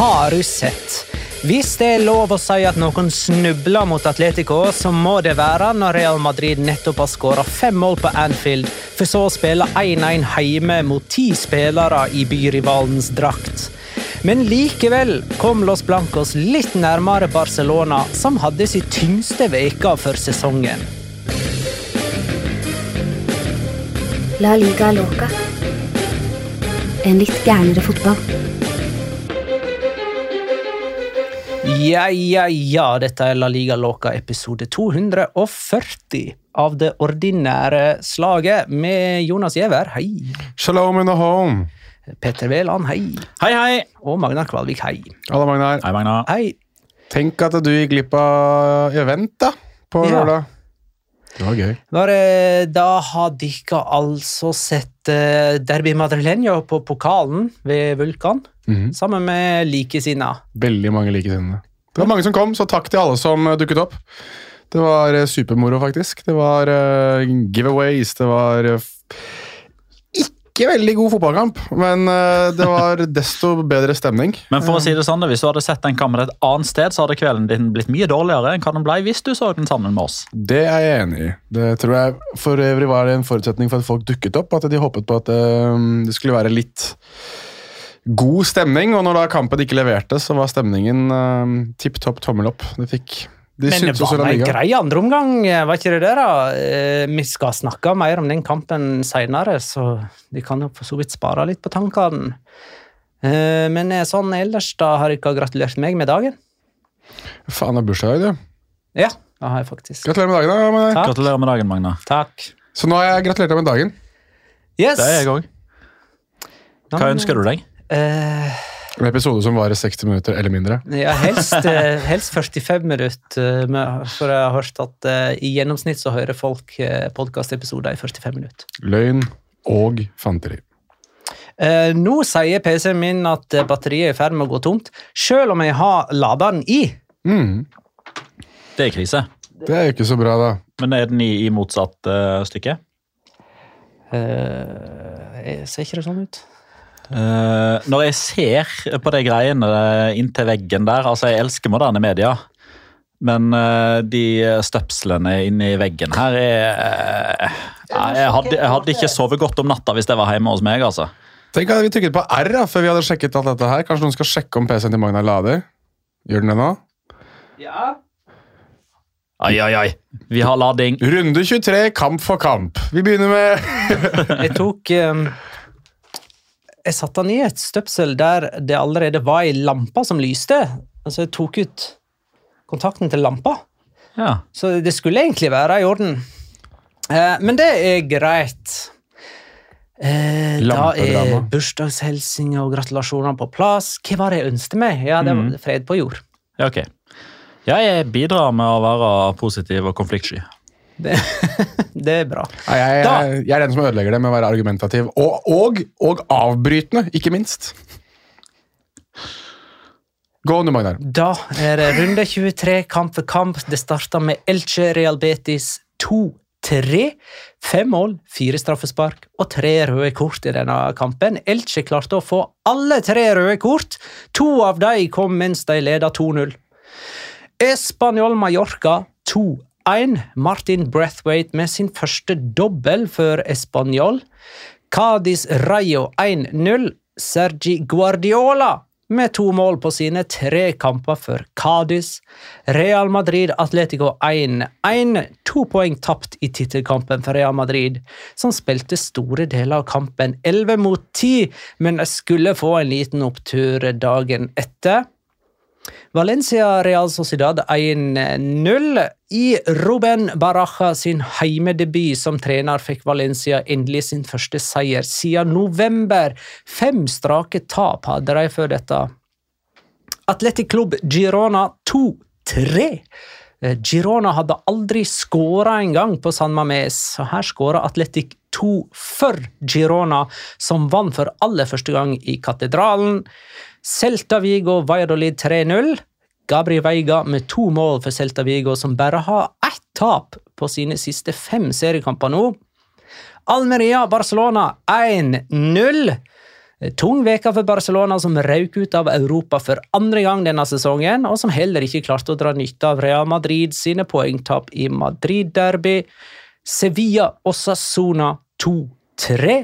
Har du sett? Hvis det er lov å si at noen snubler mot Atletico, så må det være når Real Madrid nettopp har skåra fem mål på Anfield, for så å spille 1-1 hjemme mot ti spillere i byrivalens drakt. Men likevel kom Los Blancos litt nærmere Barcelona, som hadde sin tyngste veke for sesongen. La liga loca. En litt gærnere fotball. Ja, ja, ja, dette er La Liga Loca episode 240 av det ordinære slaget med Jonas Giæver, hei. Shalom in the home. Petter Wæland, hei. Hei, hei! Og Magnar Kvalvik, hei. Hallo, Magnar. Hei, Magna. Hei. Tenk at du gikk glipp av event da, på Ja. lørdag. Det var gøy. Bare, da har dere altså sett eh, Derby Madrileño på pokalen ved Vulkan, Mhm. sammen med likesinnede. Veldig mange likesinnede. Det var mange som kom, så takk til alle som eh, dukket opp. Det var eh, supermoro, faktisk. Det var uh, giveaways, det var uh, ikke veldig god fotballkamp, men uh, det var desto bedre stemning. Men for å si det sånn, hvis du hadde sett den kampen et annet sted, så hadde kvelden din blitt mye dårligere enn hva den ble hvis du så den sammen med oss. Det er jeg enig i. Det tror jeg for øvrig var en forutsetning for at folk dukket opp. At de håpet på at eh, det skulle være litt god stemning. Og når da kampen ikke leverte, så var stemningen uh, tipp topp tommel opp. Det fikk de Men det var en grei andre omgang, eh, var ikke det det? da? Eh, Vi skal snakke mer om den kampen seinere, så de kan jo for så vidt spare litt på tankene. Eh, Men eh, sånn ellers, da har dere gratulert meg med dagen? Faen, det er bursdag i dag, du. Ja, det har jeg faktisk. Gratulerer med dagen. da. Takk. Gratulerer med dagen, Magna. Takk. Så nå har jeg gratulert deg med dagen. Yes! Det er jeg òg. Hva ønsker du deg? Eh, En episode som varer 60 minutter eller mindre. ja, helst, eh, helst 45 minutter, eh, for jeg har hørt at i gjennomsnitt så hører folk podkastepisoder i 45 minutter. Løgn og fanteri. Eh, nå sier PC-en min at batteriet er i ferd med å gå tomt, selv om jeg har laderen i. Mm. Det er krise. Det er jo ikke så bra, da. Men er den i, i motsatt uh, stykke? Uh, jeg ser ikke det sånn ut? Eh, når jeg ser på de greiene inntil veggen der Altså, jeg elsker moderne media, men eh, de støpslene inni veggen her er eh, jeg, hadde, jeg hadde ikke sovet godt om natta hvis det var hjemme hos meg, altså. Tenk at Vi trykket på R da, før vi hadde sjekket alt dette her. Kanskje noen skal sjekke om PC-en til Magna lader? Gjør den det nå? Ja. Ai, ai, ai. Vi har lading. Runde 23, kamp for kamp. Vi begynner med Jeg tok um, Jeg satte den i et støpsel der det allerede var ei lampe som lyste. Altså, jeg tok ut kontakten til lampa. Ja. Så det skulle egentlig være i orden. Eh, men det er greit. Eh, da er bursdagshilsener og gratulasjoner på plass. Hva var det jeg ønsket meg? Ja, det var fred på jord. ja, ok. Jeg bidrar med å være positiv og konfliktsky. Det, det er bra. Nei, jeg, jeg, jeg er den som ødelegger det med å være argumentativ. Og, og, og avbrytende, ikke minst. Gå nå, Magnar. Da er det runde 23, kamp for kamp. Det starta med Elche Real Betis 2-3. Fem mål, fire straffespark og tre røde kort i denne kampen. Elche klarte å få alle tre røde kort. To av dem kom mens de leda 2-0. Español Mallorca 2-1. Martin Brathwaite med sin første dobbel for Español. Cádiz Rayo 1-0. Sergi Guardiola med to mål på sine tre kamper for Cádiz. Real Madrid Atletico 1-1. To poeng tapt i tittelkampen for Real Madrid, som spilte store deler av kampen 11 mot 10, men skulle få en liten opptur dagen etter. Valencia Real Sociedad 1-0. I Ruben Baraja sin heimedebut som trener fikk Valencia endelig sin første seier siden november. Fem strake tap hadde de før dette. Atletic Club Girona 2-3. Eh, Girona hadde aldri skåra engang på San Mames, så her skåra Atletic 2 for Girona, som vant for aller første gang i Katedralen. Celta Vigo Valladolid 3-0. Gabri Veiga med to mål for Celta Vigo, som bare har ett tap på sine siste fem seriekamper nå. Almeria Barcelona 1-0. Tung uke for Barcelona, som røk ut av Europa for andre gang denne sesongen, og som heller ikke klarte å dra nytte av Real Madrid sine poengtap i Madrid-derby. Sevilla Osasuna 2-3.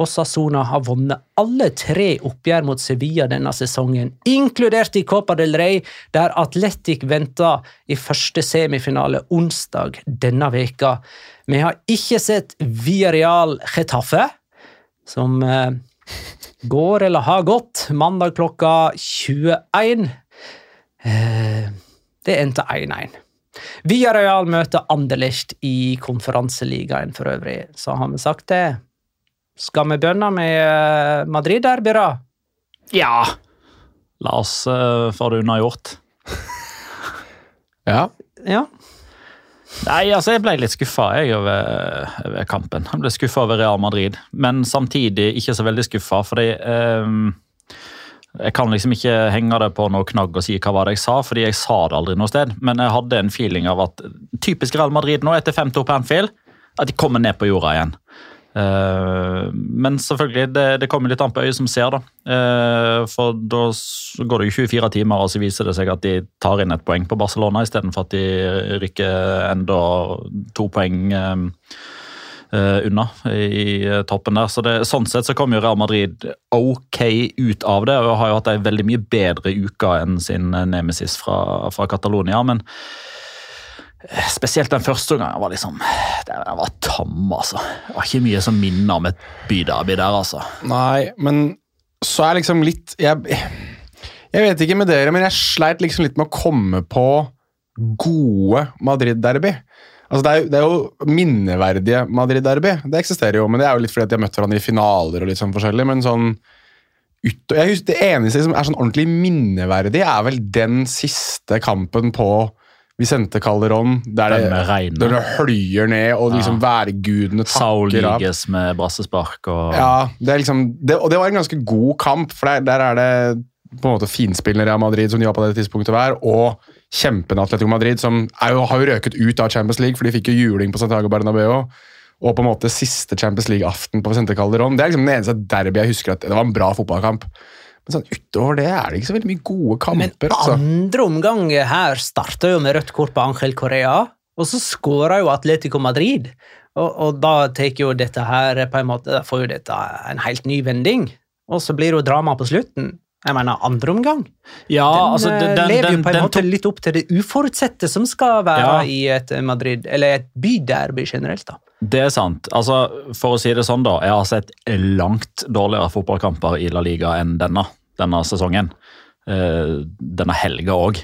Osasuna har vunnet alle tre oppgjør mot Sevilla denne sesongen, inkludert i Copa del Rey, der Atletic venter i første semifinale onsdag denne veka. Vi har ikke sett Villarreal Getafe, som eh, går eller har gått mandag klokka 21. Eh, det endte 1-1. Villarreal møter Anderlecht i konferanseligaen for øvrig, så har vi sagt det. Skal vi begynne med eh, Madrid-derby, da? Ja! La oss uh, få det unnagjort. Ja. Ja. Nei, altså jeg ble litt skuffa over, over kampen. Jeg ble skuffa over Real Madrid, men samtidig ikke så veldig skuffa, fordi ehm, Jeg kan liksom ikke henge det på noe knagg og si hva var det jeg sa, fordi jeg sa det aldri noe sted. Men jeg hadde en feeling av at typisk Real Madrid nå, etter 5-2 på Anfield, at de kommer ned på jorda igjen. Eh, men selvfølgelig, det, det kommer litt an på øyet som ser, da. Eh, for da går det jo 24 timer, og så viser det seg at de tar inn et poeng på Barcelona istedenfor at de rykker enda to poeng eh, eh, unna i uh, toppen der. Så det, sånn sett så kom jo Real Madrid ok ut av det, og har jo hatt ei veldig mye bedre uke enn sin eh, nemesis fra, fra Catalonia. men Spesielt den første gangen var liksom Den var tam, altså. Det var ikke mye som minner om et byderby der, altså. Nei, men så er liksom litt jeg, jeg vet ikke med dere, men jeg sleit liksom litt med å komme på gode Madrid-derby. Altså det, er, det er jo minneverdige Madrid-derby. Det eksisterer jo, men det er jo litt fordi at de har møtt hverandre i finaler og litt sånn forskjellig. Men sånn ut, jeg husker, Det eneste som er sånn ordentlig minneverdig, er vel den siste kampen på Vicente Calderón, der det, der det høljer ned, og liksom værgudene Saul takker av. liges med brassespark og Ja, det liksom, det, og det var en ganske god kamp, for der, der er det på en måte finspillende Real Madrid, som de var på det tidspunktet hver, og kjempende Atletico Madrid, som jo, har jo røket ut av Champions League, for de fikk jo juling på Santiago Bernabeu. Og på en måte siste Champions League-aften på Vicente Calderón. Det er liksom den eneste derby jeg husker at det var en bra fotballkamp. Men sånn utover det er det ikke så veldig mye gode kamper. Men andre omgang her starta jo med rødt kort på Angel Korea, og så skåra jo Atletico Madrid. Og, og da tar jo dette her på en måte, da får jo dette en helt ny vending. Og så blir det jo drama på slutten. Jeg mener, andre omgang. Ja, Den, altså, den, den, lever jo på en den måte litt opp til det uforutsette som skal være Ja. i et Madrid, eller et byderby generelt. da. Det er sant. Altså, for å si det sånn, da. Jeg har sett langt dårligere fotballkamper i La Liga enn denne, denne sesongen. Uh, denne helga òg.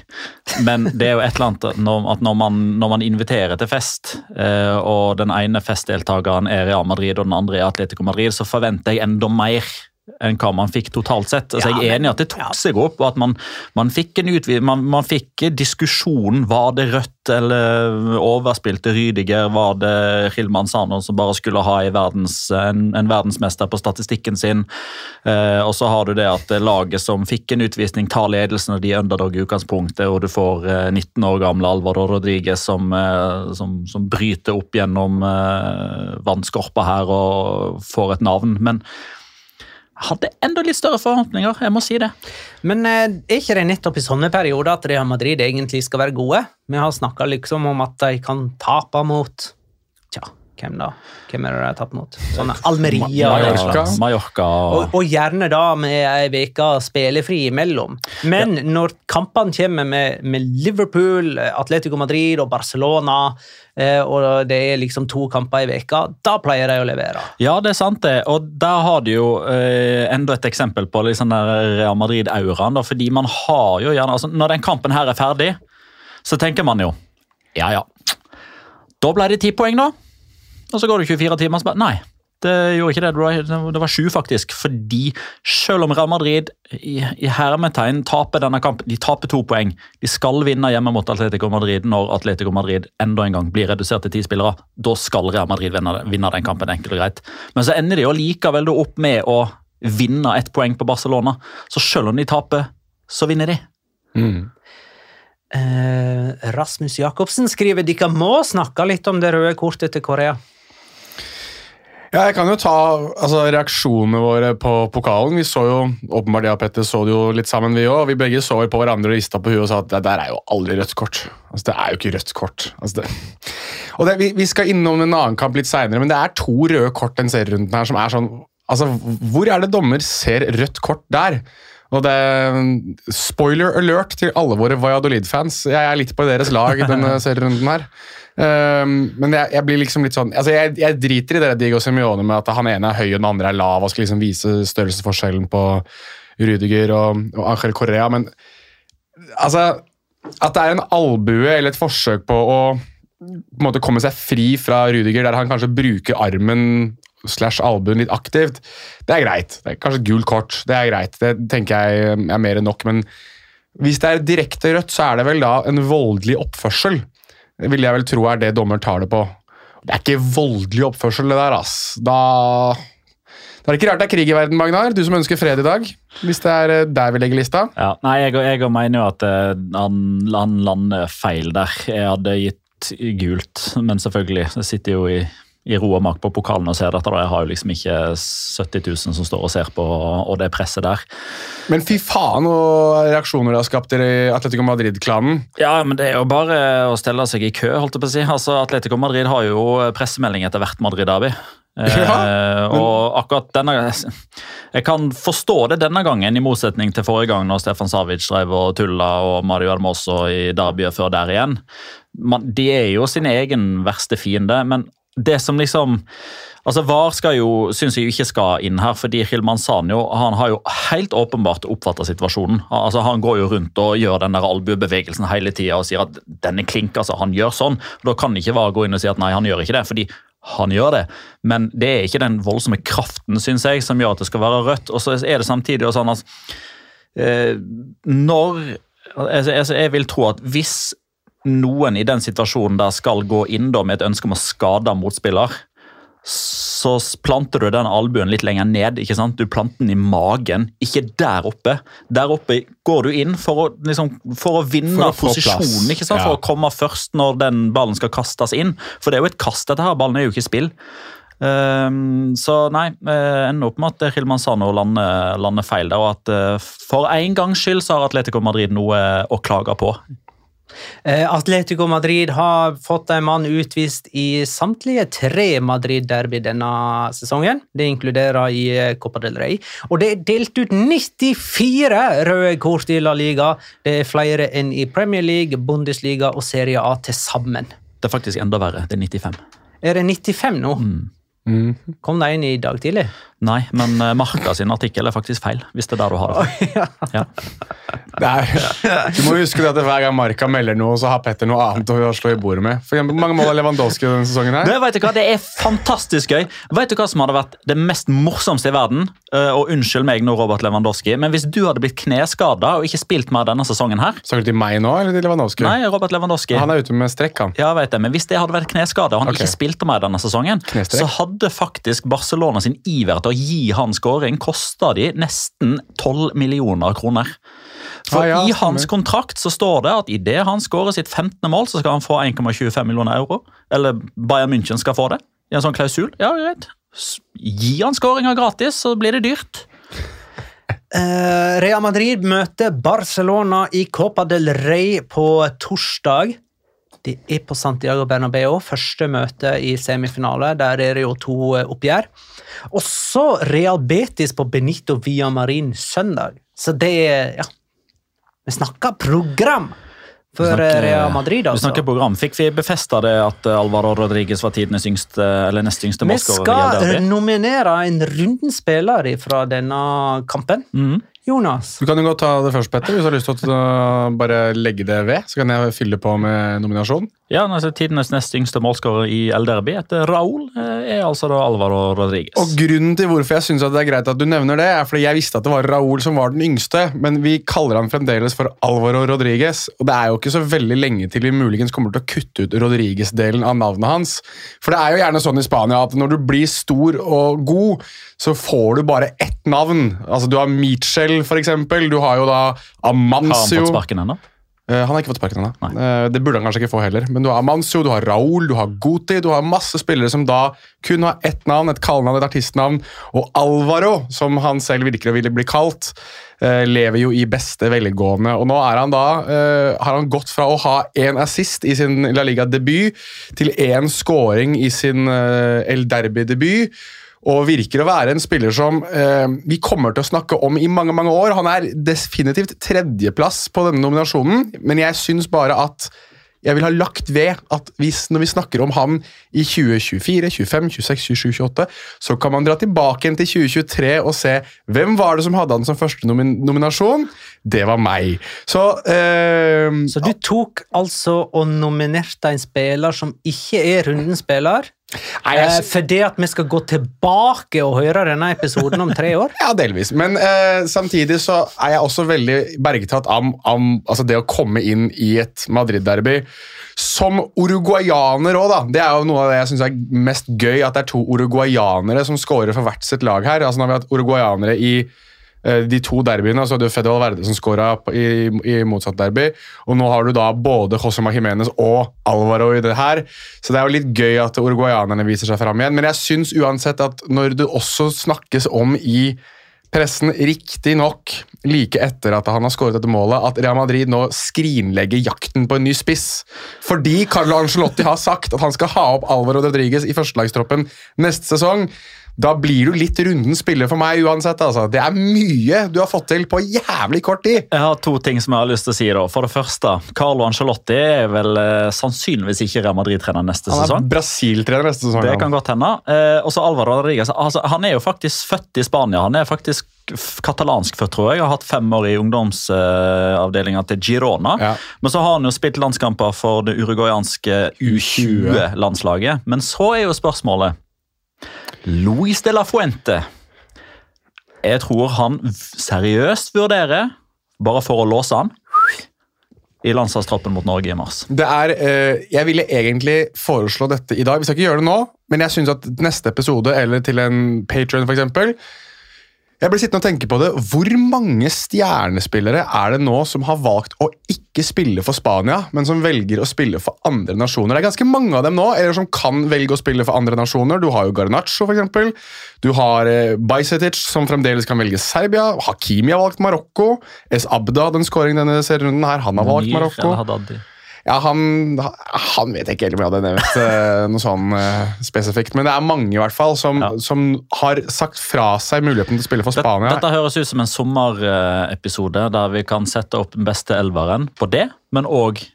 Men det er jo et eller annet når, at når man, når man inviterer til fest, uh, og den ene festdeltakeren er Real Madrid og den andre er Atletico Madrid, så forventer jeg enda mer enn hva man fikk totalt sett. Altså, Ja, jeg er enig i at det tok ja. seg opp, og at man, man fikk en utvid, man, man fikk diskusjon. Var det rødt eller overspilte Rydiger? Var det Hilman Sano som bare skulle ha en, verdens, en, en verdensmester på statistikken sin? Eh, og så har du det at laget som fikk en utvisning, tar ledelsen, og de er underdog i utgangspunktet, og du får eh, 19 år gamle Alvaro Rodriguez som, eh, som, som bryter opp gjennom eh, vannskorpa her og får et navn. Men hadde enda litt større forhåpninger, jeg må si det. Men eh, er ikke det nettopp i sånne perioder at Real Madrid egentlig skal være gode? Vi har snakka liksom om at de kan tape mot hvem da? Hvem er det de har tapt mot? Sånne Almeria Mallorca. Mallorca Og, og gjerne da med ei uke spillefri imellom. Men når kampene kommer med, med Liverpool, Atletico Madrid og Barcelona, eh, og det er liksom to kamper i veka, da pleier de å levere. Ja, det er sant det. Og der har du jo eh, enda et eksempel på liksom der Real Madrid-auraen. Fordi man har jo gjerne altså Når den kampen her er ferdig, så tenker man jo Ja, ja. Da ble det ti poeng, da. Og så går det 24 timer, så bare Nei. Det gjorde ikke det. Det var, sju, faktisk. Fordi selv om Real Madrid i, i hermetegn taper denne kampen De taper to poeng. De skal vinne hjemme mot Atletico Madrid når Atletico Madrid enda en gang blir redusert til ti spillere. Da skal Real Madrid vinne, vinne den kampen, enkelt og greit. Men så ender de jo likevel opp med å vinne ett poeng på Barcelona. Så selv om de taper, så vinner de. Eh, Rasmus Jacobsen skriver dere må snakke litt om det røde kortet til Korea. Ja, jeg kan jo ta altså, reaksjonene våre på pokalen. Vi så jo, åpenbart jeg og Petter så det jo litt sammen, vi òg. Vi begge så på hverandre og rista på huet og sa at det der er jo aldri rødt kort. Altså, Det er jo ikke rødt kort. Altså, det. Og det, vi, vi skal innom en annen kamp litt seinere, men det er to røde kort den serierunden her som er sånn Altså, Hvor er det dommer ser rødt kort der? Og det Spoiler alert til alle våre Valladolid-fans. Jeg er litt på deres lag denne serierunden her. Um, men jeg, jeg blir liksom litt sånn altså jeg, jeg driter i det Diego Simione med at han ene er høy og den andre er lav og skal liksom vise størrelsesforskjellen på Rudiger og, og Angel Correa, men altså At det er en albue eller et forsøk på å på en måte komme seg fri fra Rudiger, der han kanskje bruker armen slash albuen litt aktivt, det er greit. Det er kanskje et gult kort, det er greit. Det tenker jeg er mer enn nok, men hvis det er direkte rødt, så er det vel da en voldelig oppførsel. Vil jeg vel tro er det dommer tar det på. Det er ikke voldelig oppførsel, det der, ass. Da Da er det ikke rart det er krig i verden, Magnar. Du som ønsker fred i dag. Hvis det er eh, der vi legger lista. Ja, nei, jeg, jeg mener jo at eh, han, han lander feil der. Jeg hadde gitt gult, men selvfølgelig. Jeg sitter jo i, i ro og mak på pokalen og ser dette. da. Jeg har jo liksom ikke 70 000 som står og ser på, og det presset der. Men fy faen og reaksjoner det har skapt i Atletico Madrid-klanen. Ja, men det er jo bare å stelle seg i kø, holdt jeg på å si. Altså, Atletico Madrid har jo pressemelding etter hvert Madrid-derby. Ja, Eh, og akkurat denne Jeg kan forstå det denne gangen, i motsetning til forrige gang når Stefan Savic drev og tulla og Mario Almoso i derbyet før der igjen. Man, de er jo sin egen verste fiende, men det som liksom Altså VAR skal jo, synes jeg ikke skal inn her, fordi Hilman Manzano, han har jo helt åpenbart oppfatta situasjonen. Altså Han går jo rundt og gjør den der albuebevegelsen hele tida og sier at 'denne klink. altså Han gjør sånn. Da kan ikke VAR gå inn og si at nei, han gjør ikke det. fordi han gjør det, men det er ikke den voldsomme kraften synes jeg, som gjør at det skal være rødt. Og så er det samtidig sånn at eh, når altså, altså, Jeg vil tro at hvis noen i den situasjonen der skal gå inn da med et ønske om å skade motspiller, så planter du den albuen litt lenger ned. ikke sant? Du planter den i magen, ikke der oppe. Der oppe går du inn for å, liksom, for å vinne For å posisjonen, ikke sant? Ja. for å komme først når den ballen skal kastes inn. For det er jo et kast, dette her. Ballen er jo ikke spill. Um, så nei, uh, ender opp med at Hilman Sano lander, lander feil der, og at uh, for en gangs skyld så har Atletico Madrid noe å klage på. Eh, Atletico Madrid har fått en mann utvist i samtlige tre Madrid-derby denne sesongen. Det inkluderer i eh, Copa del Rey. Og det er delt ut 94 røde kort i La Liga. Det er flere enn i Premier League, Bundesliga og Serie A til sammen. Det er faktisk enda verre. Det er 95. Er det 95 nå? Kom deg inn i dag tidlig? Nei, men eh, Marka sin artikkel er faktisk feil. hvis det er der du har det. Ja. Det er, du må huske det at hver gang Marka melder noe, så har Petter noe annet å slå i bordet med. For eksempel, mange mål har Lewandowski denne sesongen? her? Det, vet du hva? det er fantastisk gøy. Vet du hva som hadde vært det mest morsomste i verden? Eh, og unnskyld meg nå, Robert Lewandowski, men hvis du hadde blitt kneskada og ikke spilt mer denne sesongen her Snakker du til meg nå, eller til Lewandowski? Nei, Robert Lewandowski. Han er ute med strekk, han. Ja, vet jeg, men Hvis det hadde vært kneskade og han okay. ikke spilte mer denne sesongen, Knestrekk. så hadde faktisk Barcelona sin iver til å gi han scoring kosta de nesten 12 millioner kroner. For Ah, ja, I hans kontrakt så står det at idet han skårer sitt 15. mål, så skal han få 1,25 millioner euro. Eller Bayern München skal få det. I en sånn klausul. Ja, greit. Gi han skåringa gratis, så blir det dyrt. Uh, Real Madrid møter Barcelona i Copa del Rey på torsdag. Det er på Santiago Bernabeu. Første møte i semifinale. Der er det jo to eh, oppgjør. Og så Real Betis på Benito Villamarin søndag. Så det er Ja. Vi snakker program for snakker- eh, Real Madrid, Vi altså. snakker program. Fikk vi befesta det at eh, Alvaro Rodriguez var tidenes yngste, eller nest yngste Vi skal nominere en runden spiller fra denne kampen. Mhm. Jonas. Du kan jo godt ta det først, Petter, hvis du har lyst til å bare legge det ved. Så kan jeg fylle på med nominasjon. Ja, altså, Tidenes nest yngste målskårer i El Derby etter Raúl eh, er altså da Alvaro Rodriguez. Og Grunnen til hvorfor jeg synes at det er greit at du nevner det, er fordi jeg visste at det var Raúl som var den yngste, men vi kaller han fremdeles for Alvaro Rodriguez. Og det er jo ikke så veldig lenge til vi muligens kommer til å kutte ut Rodriguez-delen av navnet hans. For det er jo gjerne sånn i Spania at når du blir stor og god, så får du bare ett navn. Altså Du har Mitchell, eksempel. Du har jo da Har han fått sparken ennå? Eh, han har ikke fått sparken ennå. Eh, det burde han kanskje ikke få heller. Men du har Amancio, du har Raúl, du har Guti, du har masse spillere som da kun har ett navn, et kallenavn, et artistnavn. Og Alvaro, som han selv virker å ville bli kalt, eh, lever jo i beste velgående. Og nå er han da, har han gått fra å ha én assist i sin La Liga-debut til én scoring i sin El Derby-debut og virker å være en spiller som eh, vi kommer til å snakke om i mange mange år. Han er definitivt tredjeplass på denne nominasjonen, men jeg syns bare at jeg vil ha lagt ved at hvis, når vi snakker om han i 2024, 25, 26, 27, 28, så kan man dra tilbake igjen til 2023 og se hvem var det som hadde han som første nomin nominasjon. Det var meg. Så, eh, Så du tok altså og nominerte en spiller som ikke er rundens spiller? Nei, jeg Eh, sy- for det at vi skal gå tilbake og høre denne episoden om tre år? Ja, delvis. Men eh, samtidig så er jeg også veldig bergtatt av, av altså det å komme inn i et Madrid-derby. Som uruguayaner òg, da. Det er jo noe av det jeg syns er mest gøy. At det er to uruguayanere som scorer for hvert sitt lag her. Altså Nå har vi hatt uruguayanere i de to derbyene. altså det Fede Valverde som skåra i, i motsatt derby. Og nå har du da både Josema Jimenez og Alvaro i det her. Så det er jo litt gøy at uruguayanerne viser seg fram igjen. Men jeg syns uansett at når det også snakkes om i pressen riktignok like etter at han har skåret dette målet, at Real Madrid nå skrinlegger jakten på en ny spiss. Fordi Carlo Ancelotti har sagt at han skal ha opp Alvaro Rodriguez i førstelagstroppen neste sesong. Da blir du litt runden spiller for meg uansett. altså. Det er mye du har fått til på jævlig kort tid. Jeg har to ting som jeg har lyst til å si. da. For det første, Carlo Ancelotti er vel eh, sannsynligvis ikke Real Madrid-trener neste Han er sesong. Brasil-trener neste sesong. Det han. kan godt hende. Eh, og så Alvaro Rodriguez. Altså, han er jo faktisk født i Spania. Han er faktisk katalansk født, tror jeg. Har hatt fem år i ungdomsavdelinga til Girona. Ja. Men så har han jo spilt landskamper for det uruguayanske U20-landslaget. Men så er jo spørsmålet Luis de la Fuente. Jeg tror han seriøst vurderer, bare for å låse han, i landslagstroppen mot Norge i mars. Det er, eh, Jeg ville egentlig foreslå dette i dag. Vi skal ikke gjøre det nå, men jeg synes at neste episode, eller til en Patreon for eksempel, Jeg blir sittende og tenke på det. Hvor mange stjernespillere er det nå som har valgt å ikke spille for Spania, men som velger å spille for andre nasjoner? Det er ganske mange av dem nå, eller som kan velge å spille for andre nasjoner. Du har jo Garnaccio, eksempel. Du har eh, Bajsetic, som fremdeles kan velge Serbia. Hakimi har valgt Marokko. Es Abda hadde en denne serierunden her. Han har valgt Marokko. Ja, han, han vet jeg ikke helt om jeg hadde nevnt eh, noe sånn eh, spesifikt. Men det er mange i hvert fall som, Ja. som har sagt fra seg muligheten til å spille for Spania. dette høres ut som en sommerepisode der vi kan sette opp den beste elveren på det, men òg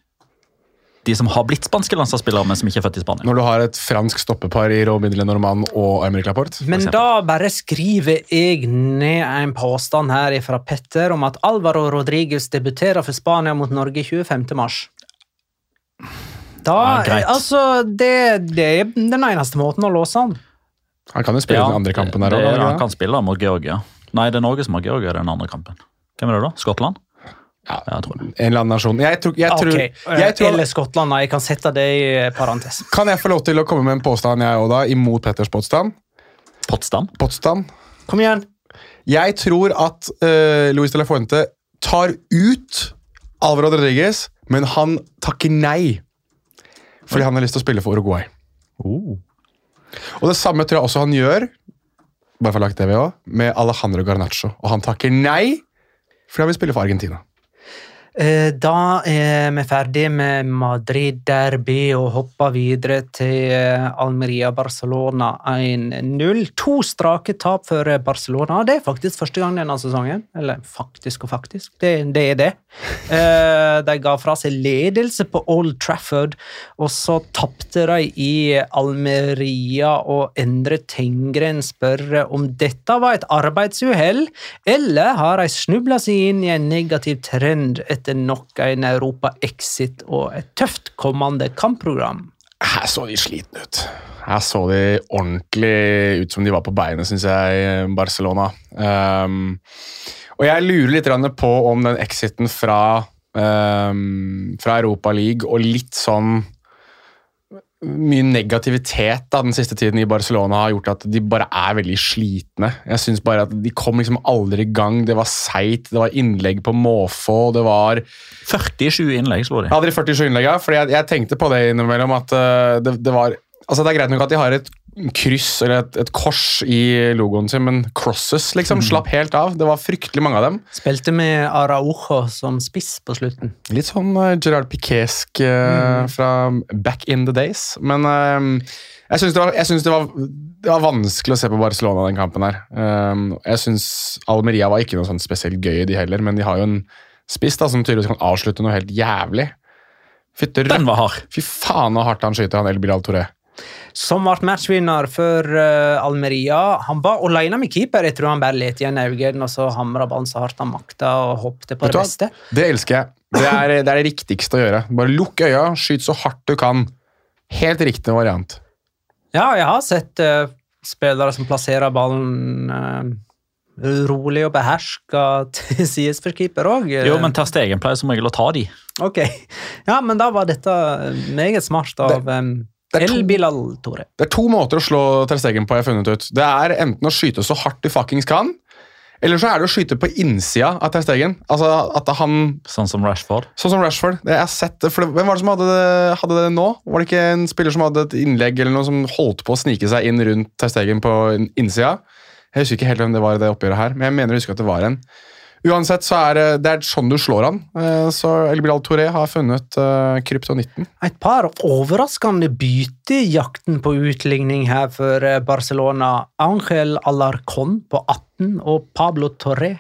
de som har blitt spanske landslagsspillere, men som ikke er født i Spania. Når du har et fransk stoppepar i Robin Lenormand og Aymeric Laporte. Men da bare skriver jeg ned en påstand her fra Petter om at Alvaro Rodriguez debuterer for Spania mot Norge 25. mars. Da, Ja, altså, det, det er den eneste måten å låse han. Han kan jo spille den andre kampen der òg. Han kan spille mot Georgia. Nei, det er Norge som har Georgia i den andre kampen. Hvem er det da? Skottland? Ja. jeg tror det. En eller annen nasjon. Jeg tror, jeg tror, Ok, jeg tror, Eller Skottland. Jeg kan sette det i parentes. kan jeg få lov til å komme med en påstand, jeg òg, da, imot Petters påstand? Potsdam? Påstand? Kom igjen. Jeg tror at uh, Luis de la Fuente tar ut Alvaro Rodriguez, men han takker nei. Fordi han har lyst til å spille for Uruguay. Og det samme tror jeg også han gjør bare for å lage ved også, med Alejandro Garnaccio. Og han takker nei fordi han vil spille for Argentina. Eh, Da er vi ferdig med Madrid-derby og hopper videre til eh, Almeria-Barcelona 1-0. To strake tap for eh, Barcelona. Det er faktisk første gang denne sesongen. Eller faktisk og faktisk, det, det er det. De ga fra seg ledelse på Old Trafford, og så tapte de i Almeria. Og Endre Tengren spør om dette var et arbeidsuhell, eller har de snubla seg inn i en negativ trend etter nok en Europa-exit og et tøft kommende kampprogram. Her så de slitne ut. Her så de ordentlig ut som de var på beinet, syns jeg, Barcelona. Um, og jeg lurer litt på om den exiten fra, um, fra Europa League og litt sånn mye negativitet da, den siste tiden i Barcelona har gjort at de bare er veldig slitne. Jeg synes bare at De kom liksom aldri i gang. Det var seigt, det var innlegg på måfå. det var... 47 innlegg slo de. Hadde de 47 innlegg, ja? Fordi jeg, jeg tenkte på det innimellom at uh, det, det var Altså Det er greit nok at de har et kryss eller et, et kors i logoen sin, men crosses liksom slapp helt av. Det var fryktelig mange av dem. Spilte med Araujo som spiss på slutten. Litt sånn uh, Gerard Piquesk uh, fra back in the days. Men uh, jeg syns det, det, det var vanskelig å se på Barcelona den kampen her. Uh, jeg syns Almeria var ikke noe sånn spesielt gøy, de heller, men de har jo en spiss da, som tydeligvis kan avslutte noe helt jævlig. Fytter, Den var hard. Fy faen så hardt han skyter, han El Bilal Touré. Som ble matchvinner for uh, Almeria. Han var alene med keeper. Jeg tror han bare let igjen øynene, og så hamra ballen så hardt han makta og hoppet på det beste. Det elsker jeg. Det er, det er det riktigste å gjøre. Bare lukk øya, skyt så hardt du kan. Helt riktig variant. Ja, jeg har sett uh, spillere som plasserer ballen uh, rolig og beherska til sides for keeper òg. Jo, men Ter Stegen pleier som regel å ta de. Ok. Ja, men da var dette meget smart av um, det er to- El Bilal Tore. Det er to måter å slå Ter Stegen på, jeg har funnet ut. Det er enten å skyte så hardt du fuckings kan, eller så er det å skyte på innsida av Ter Stegen. Altså at han Sånn som Rashford. Sånn som Rashford. Det, jeg har sett det, for hvem var det som hadde det, hadde det nå? Var det ikke en spiller som hadde et innlegg eller noe som holdt på å snike seg inn rundt Ter Stegen på innsida? Jeg husker ikke helt hvem det var i det oppgjøret her, men jeg mener å huske at det var en. Uansett så er det, det er sånn du slår han. Eh, Så El Bilal Touré har funnet uh, kryptonitten. Et par overraskende bytte i jakten på utligning her for eh, Barcelona. Angel Alarcon på 18 og Pablo Torre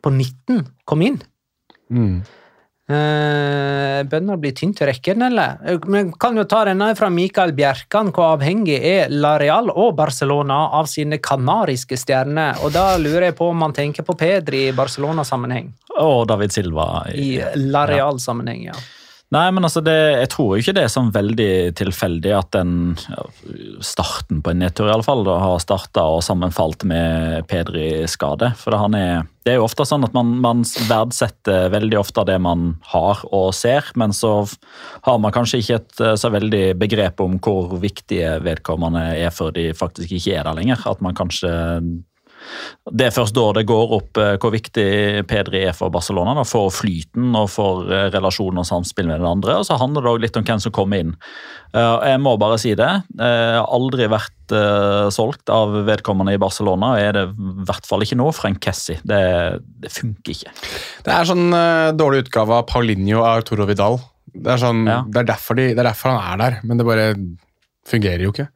på 19 kom inn. Mm. Eh, Bønner blir tynt i rekken, eller? Eh, Vi kan jo ta denne fra Mikael Bjerkan. Hvor avhengig er Lareal og Barcelona av sine kanariske stjerner? Og da lurer jeg på om man tenker på Pedri i Barcelona-sammenheng. Og David Silva. I I Lareal-sammenheng, ja. Nei, men altså det, Jeg tror ikke det er sånn veldig tilfeldig at den starten på en nedtur i alle fall, da, har starta og sammenfalt med Pedri-skade. For det, er, det er jo ofte sånn at man, man verdsetter veldig ofte det man har og ser, men så har man kanskje ikke et eh, så veldig begrep om hvor viktige vedkommende er før de faktisk ikke er der lenger. At man kanskje det er først da det går opp eh, hvor viktig Pedri er for Barcelona. Da, for flyten og for eh, relasjonen og samspill med den andre. Og så handler det også litt om hvem som kommer inn. Eh, jeg må bare si det. Jeg har aldri vært solgt av vedkommende i Barcelona. og Er det i hvert fall ikke nå. Frank Kessi. Det, det funker ikke. Det er sånn dårlig utgave av Paulinho og Arturo Vidal. Det er, sånn, Ja. det, er de, det er derfor han er der, men det bare fungerer jo ikke.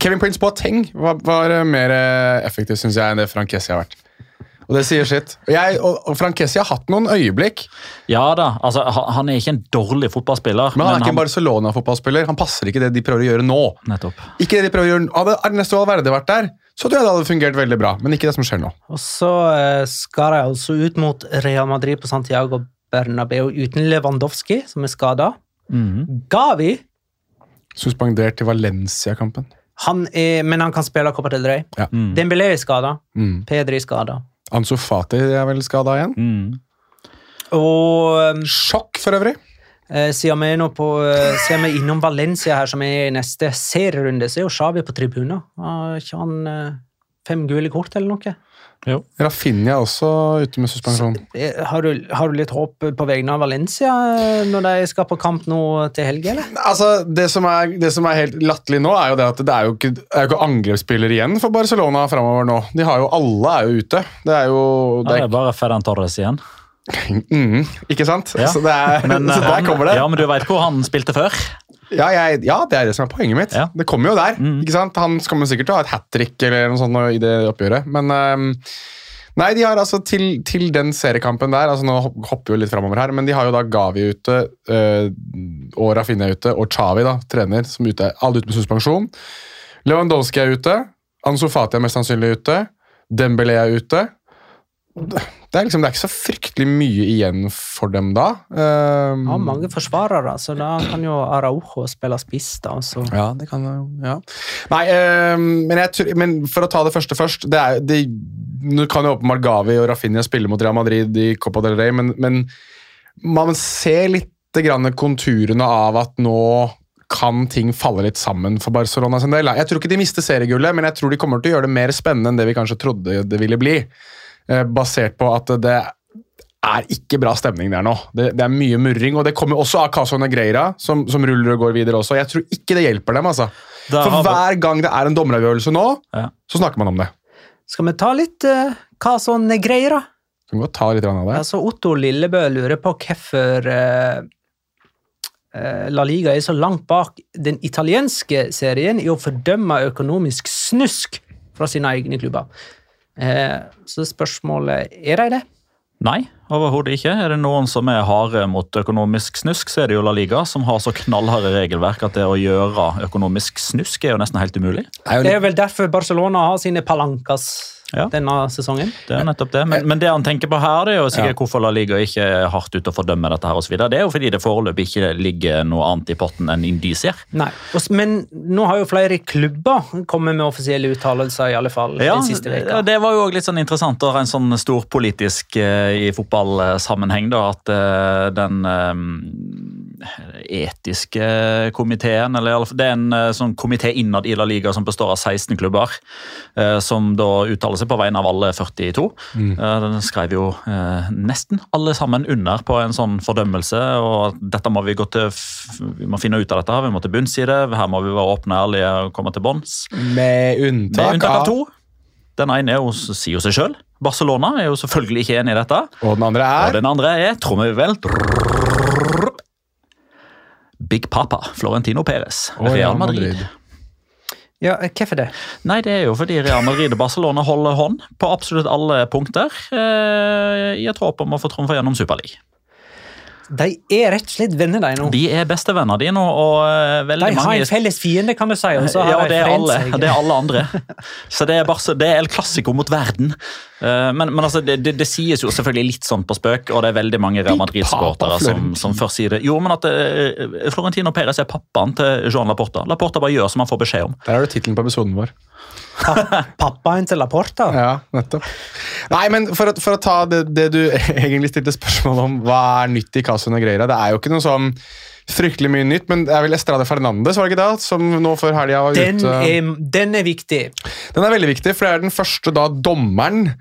Kevin Prince Boateng var, var eh, mer eh, effektiv synes jeg, enn det Frank Kessie har vært. Og det sier sitt. Jeg, og, og Frank Kessie har hatt noen øyeblikk, Ja da, altså han han er ikke en dårlig fotballspiller. men han er ikke en Barcelona-fotballspiller. Han passer ikke det de prøver å gjøre nå. Nettopp. Ikke det de prøver å gjøre nå. Hadde Ernesto Valverde vært der, så tror jeg det hadde fungert veldig bra. Men ikke det som skjer nå. Og så eh, skal de altså ut mot Real Madrid på Santiago Bernabeu uten Lewandowski, som er skada. Mhm. Gavi Suspendert til Valencia-kampen. Han er, men han kan spille Copa del Rey. Ja. Mm. Dembélé er skada. Mm. Pedri er skada. Ansu Fati er vel skada igjen. Mm. Og Sjokk, for øvrig. eh, siden vi er nå på eh, siden vi er innom Valencia her, som er i neste serierunde, så er jo Xavi på tribunen. Har ikke han eh, fem gule kort eller noe? Rafinha er også ute med suspensjon. Eh, Har du, har du litt håp på vegne av Valencia eh, når de skal på kamp nå til helga, eller? Altså, det som, er, det som er helt latterlig nå, er jo det at det er jo ikke, er jo ikke angrepsspiller igjen for Barcelona framover nå. De har jo, Alle er jo ute. Det er jo Ja, det det er, er bare Ferran Torres igjen. mm, Ikke sant? Ja. Så, det er, Men, så eh, der kommer det. Ja, men du vet hvor han spilte før? Ja, jeg, ja, det er det som er poenget mitt. Ja. Det kommer jo der. Mm. ikke sant? Han kommer sikkert til å ha et hat trick eller noe sånt i det oppgjøret. Men um, Nei, de har altså til, til den seriekampen der altså Nå hopper vi litt framover her, men de har jo da Gavi ute, øh, og Rafinha ute, og Chavi, da, trener, som ute. Alle ute med suspensjon. Lewandowski er ute. Ansu Fati er mest sannsynlig ute. Dembélé er ute. Det er, liksom, det er ikke så fryktelig mye igjen for dem da. Um, Ja, mange forsvarere, så da kan jo Araujo spille spiss, da. Så. Ja, det kan jo. Ja. Nei, um, men, jeg, men for å ta det første først det er, det, Nå kan jo åpenbart Gavi og Rafinha spille mot Real Madrid i Copa del Rey, men, men man ser litt grann konturene av at nå kan ting falle litt sammen for Barcelona sin del. Jeg tror ikke de mister seriegullet, men jeg tror de kommer til å gjøre det mer spennende enn det vi kanskje trodde det ville bli. Eh, basert på at det er ikke bra stemning der nå. Det, det er mye murring, og det kommer også av Caso Negreira, som, som ruller og går videre også. Jeg tror ikke det hjelper dem, altså. Da For hver gang det er en dommeravgjørelse nå, Ja. så snakker man om det. Skal vi ta litt uh, Caso Negreira? da? Kan godt ta litt av det. Altså, Otto Lillebø lurer på hvorfor uh, eh, La Liga er så langt bak den italienske serien i å fordømme økonomisk snusk fra sine egne klubber. Eh, så spørsmålet er de det? Nei, overhodet ikke. Er det noen som er harde mot økonomisk snusk, så er det jo La Liga, som har så knallharde regelverk at det å gjøre økonomisk snusk er jo nesten helt umulig. Det er vel derfor Barcelona har sine palancas Ja. denne sesongen. Det er nettopp det. Men, men det han tenker på her, det er jo sikkert hvorfor La Liga ikke er hardt ute og fordømmer dette her og så videre. Det er jo fordi det foreløpig ikke ligger noe annet i potten enn indisier. Nei, Men nå har jo flere klubber kommet med offisielle uttalelser, i alle fall Ja, den siste ja, veka. det var jo også litt sånn interessant og en sånn storpolitisk eh, i fotballsammenheng, da, at eh, den eh, etiske komiteen, eller det er en eh, sånn komité innad i La Liga som består av 16 klubber, eh, som da uttaler seg på vegne av alle 42. Mm. Den skrev jo eh, nesten alle sammen under på en sånn fordømmelse, og dette må vi gå til, vi må finne ut av dette, vi må til bunns i det, her må vi være åpne og ærlige og komme til bunns. Med unntak, Med unntak av to. Den ene er jo, sier jo seg sjøl. Barcelona er jo selvfølgelig ikke enig i dette. Og den andre Og er den andre er trommevirvel Big Papa Florentino Perez. oh, Real Madrid. Ja, Hvorfor det? Nei, det er jo fordi Real Madrid og Barcelona holder hånd på absolutt alle punkter. Eh, I et håp om å få trumfa gjennom Superliga. De er rett og slett venner, de nå. De er bestevenner de nå, og eh, veldig De har mange en felles fiende, kan du si. Og så har ja, de det er, alle, det er alle andre. Så det er, bare, det er El Clásico mot verden. Eh, Men, men altså, det, det, det sies jo selvfølgelig litt sånn på spøk, og det er veldig mange Real Madrid-supportere som, som først sier det. Jo, men at eh, Florentino Perez er pappaen til Joan Laporta. Laporta bare gjør som han får beskjed om. Der har du tittelen på episoden vår. Pappaen til Laporta. Ja, nettopp. Nei, men for å, for å ta det, det du egentlig stilte spørsmål om, hva er nytt i Caso Negreira? Det er jo ikke noe sånn fryktelig mye nytt, men det er vel Estrade Fernandes var det ikke det, som nå før helga var Den ute er, den er viktig. Den er veldig viktig, for det er den første da dommeren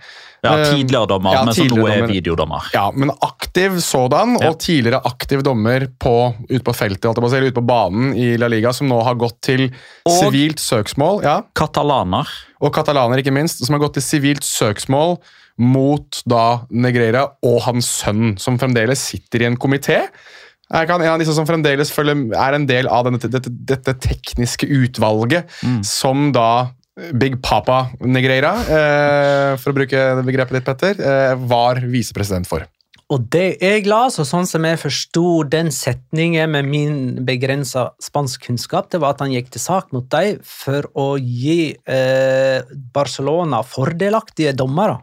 Ja, eh, Tidligere dommer, ja, men som nå er dommer. videodommer. Ja, men aktiv sådan, Ja. og tidligere aktiv dommer på, ute på feltet, å si, eller ute på banen i La Liga, som nå har gått til Og- sivilt søksmål. ja, Katalaner. og katalaner, ikke minst, som har gått til sivilt søksmål mot da Negreira og hans sønn, som fremdeles sitter i en komité. Er han en av disse som fremdeles følger, er en del av denne, dette, dette tekniske utvalget, som da Big Papa Negreira, eh, for å bruke begrepet ditt, Petter, eh, var visepresident for. Og det jeg la, og sånn som jeg forsto den setningen med min begrensa spanskkunnskap, det var at han gikk til sak mot dem for å gi eh, Barcelona fordelaktige dommere.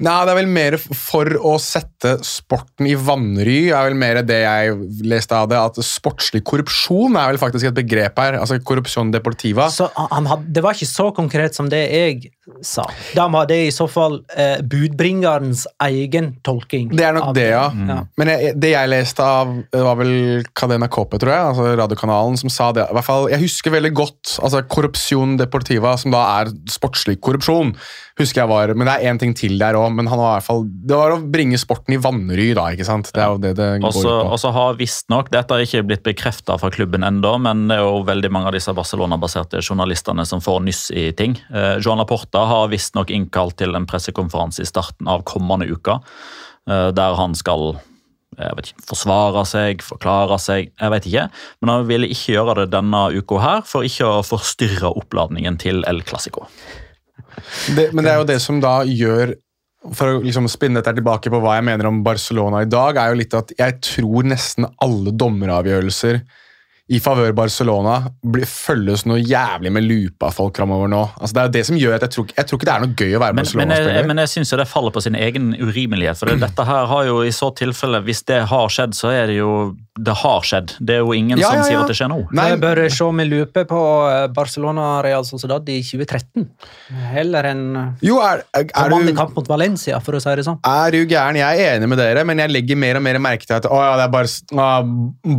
Nei, det er vel mer for å sette sporten i vanry, er vel mer det jeg leste av det. At sportslig korrupsjon er vel faktisk et begrep her. altså Korrupsjon deportiva. Så han had, Det var ikke så konkret som det jeg sa. Da var det i så fall eh, budbringerens egen tolking. Det er nok det, ja. Ja. Men jeg, det jeg leste av, var vel Cadena Cope, tror jeg, altså radiokanalen, som sa det. I hvert fall, Jeg husker veldig godt altså korrupsjon Deportiva, som da er sportslig korrupsjon. Husker jeg var, Men det er én ting til der òg. Men han var i hvert fall, det var å bringe sporten i vanry, da. ikke sant? Det er jo det det går Også, ut på. også har visstnok, Dette har ikke blitt bekrefta fra klubben ennå, men det er jo veldig mange av disse Barcelona-baserte journalistene som får nyss i ting. Eh, Joan Laporta har visstnok innkalt til en pressekonferanse i starten av kommende uke, eh, der han skal jeg vet ikke, forsvare seg, forklare seg, jeg vet ikke. Men han ville ikke gjøre det denne uka her, for ikke å forstyrre oppladningen til El Clásico. Det, men det er jo det som da gjør For å liksom spinne dette tilbake på hva jeg mener om Barcelona i dag, er jo litt at jeg tror nesten alle dommeravgjørelser i favør Barcelona blir, følges noe jævlig med lupa folk framover nå. Altså, det er jo det som gjør at jeg tror, jeg tror ikke det er noe gøy å være Men, men, jeg, Barcelona-spiller. men jeg syns det faller på sin egen urimelighet. For det, dette her har jo i så tilfelle, hvis det har skjedd, så er det jo Det har skjedd. Det er jo ingen Ja, som ja, sier at det skjer nå. Nei, Jeg bør se med lupe på eh, Barcelona Real Sociedad i 2013. Heller enn eh, jo, er, er, er, du, kamp mot Valencia, for å si det sånn. er du gæren? Jeg er enig med dere, men jeg legger mer og mer merke til at å, ja, det er Bar ah,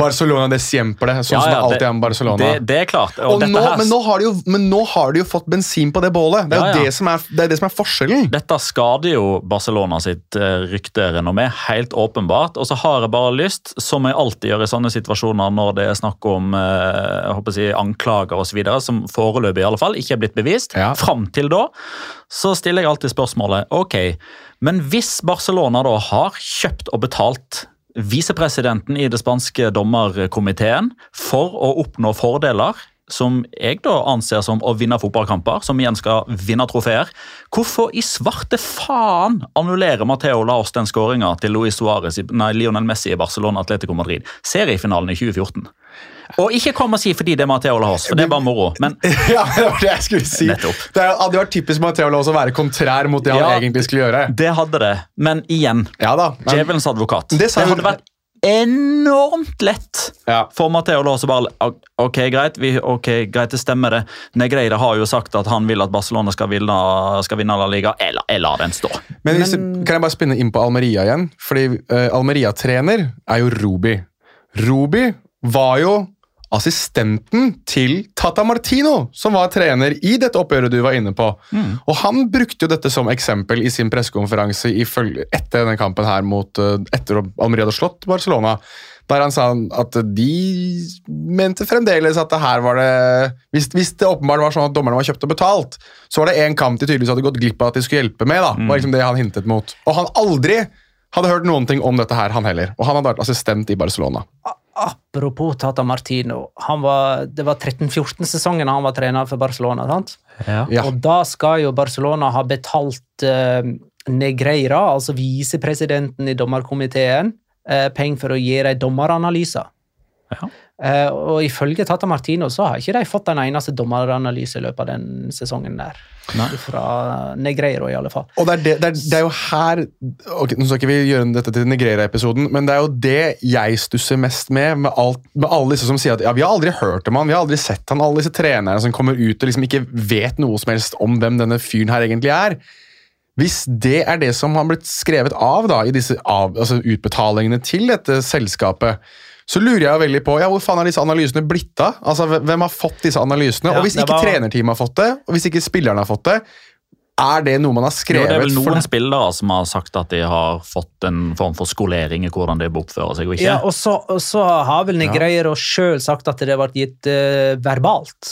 Barcelona det siempre. Sånn Ja, som er alltid er med Barcelona. Det, det er klart. Og Og dette, nå, her, men, nå har de jo, men nå har de jo fått bensin på det bålet. Det er jo. Det, som er, det, er det som er forskjellen. dette skader jo Barcelona sitt eh, rykterenommé, helt åpenbart. Og så har jeg bare lyst, som jeg alltid gjør i sånne situasjoner når det er snakk om eh, jeg håper å si, anklager osv., som foreløpig i alle fall ikke er blitt bevist, Ja. fram til da, så stiller jeg alltid spørsmålet ok, men hvis Barcelona da har kjøpt og betalt visepresidenten i det spanske dommerkomiteen for å oppnå fordeler som jeg da anser som å vinne fotballkamper, som igjen skal vinne trofeer. Hvorfor i svarte faen annullerer Mateo Laos den skåringa til Luis Suárez, nei, Lionel Messi i Barcelona Atletico Madrid? Seriefinalen i 2014. Og ikke kom og si fordi det er Matheo Laos, for det er bare moro. Men Ja, det var det jeg skulle si. Nettopp. Det hadde vært typisk Matheo Laos å være kontrær mot det han egentlig skulle gjøre. det hadde det. Men igjen, Ja da. men- djevelens advokat. Det Det, hadde vært enormt lett Ja. for Matheo Laos å bare Ok, greit, vi, ok, greit, det stemmer det. Negreira har jo sagt at han vil at Barcelona skal vinne, skal vinne La Liga. Eller, lar den stå. Men hvis, kan jeg bare spinne inn på Almeria igjen? Fordi uh, Almeria-trener er jo Rubi. Rubi var jo assistenten til Tata Martino, som var trener i dette oppgjøret du var inne på. Og han brukte jo dette som eksempel i sin pressekonferanse etter denne kampen her mot, eh, etter Almeria hadde slått Barcelona. Der han sa at de mente fremdeles at det her var det Hvis, hvis det åpenbart var sånn at dommerne var kjøpt og betalt, så var det én kamp de tydeligvis hadde gått glipp av at de skulle hjelpe med. da, var liksom det han hintet mot. Og han aldri hadde hørt noen ting om dette her, han heller. Og han hadde vært assistent i Barcelona. Apropos Tata Martino. Han var, det var 13-14-sesongen han var trener for Barcelona. sant? Ja. Og da skal jo Barcelona ha betalt eh, Negreira, altså visepresidenten i dommerkomiteen, eh, penger for å gi dem dommeranalyser. Ja. Eh, og ifølge Tata Martino så har ikke de fått en eneste dommeranalyse i løpet av den sesongen der. Fra Negreiro, i alle fall. Og det er, det, det, er, det er jo her ok, Nå skal ikke vi gjøre dette til Negreira-episoden, men det er jo det jeg stusser mest med, med, alt, med alle disse som sier at ja, vi har aldri hørt om han, vi har aldri sett han, alle disse trenerne som kommer ut og liksom ikke vet noe som helst om hvem denne fyren her egentlig er. Hvis det er det som har blitt skrevet av da, i disse av, altså utbetalingene til dette selskapet, så lurer jeg veldig på ja, hvor faen har disse analysene blitt av? Altså, Hvem har fått disse analysene? Ja, og Hvis ikke var- trenerteamet har fått det, og hvis ikke spillerne har fått det, er det noe man har Jo, skrevet? det er vel noen for... spillere som har sagt at de har fått en form for skolering i hvordan de oppfører seg og ikke. Ja, og så, og så har vel Negreiro sjøl sagt at det ble gitt uh, verbalt.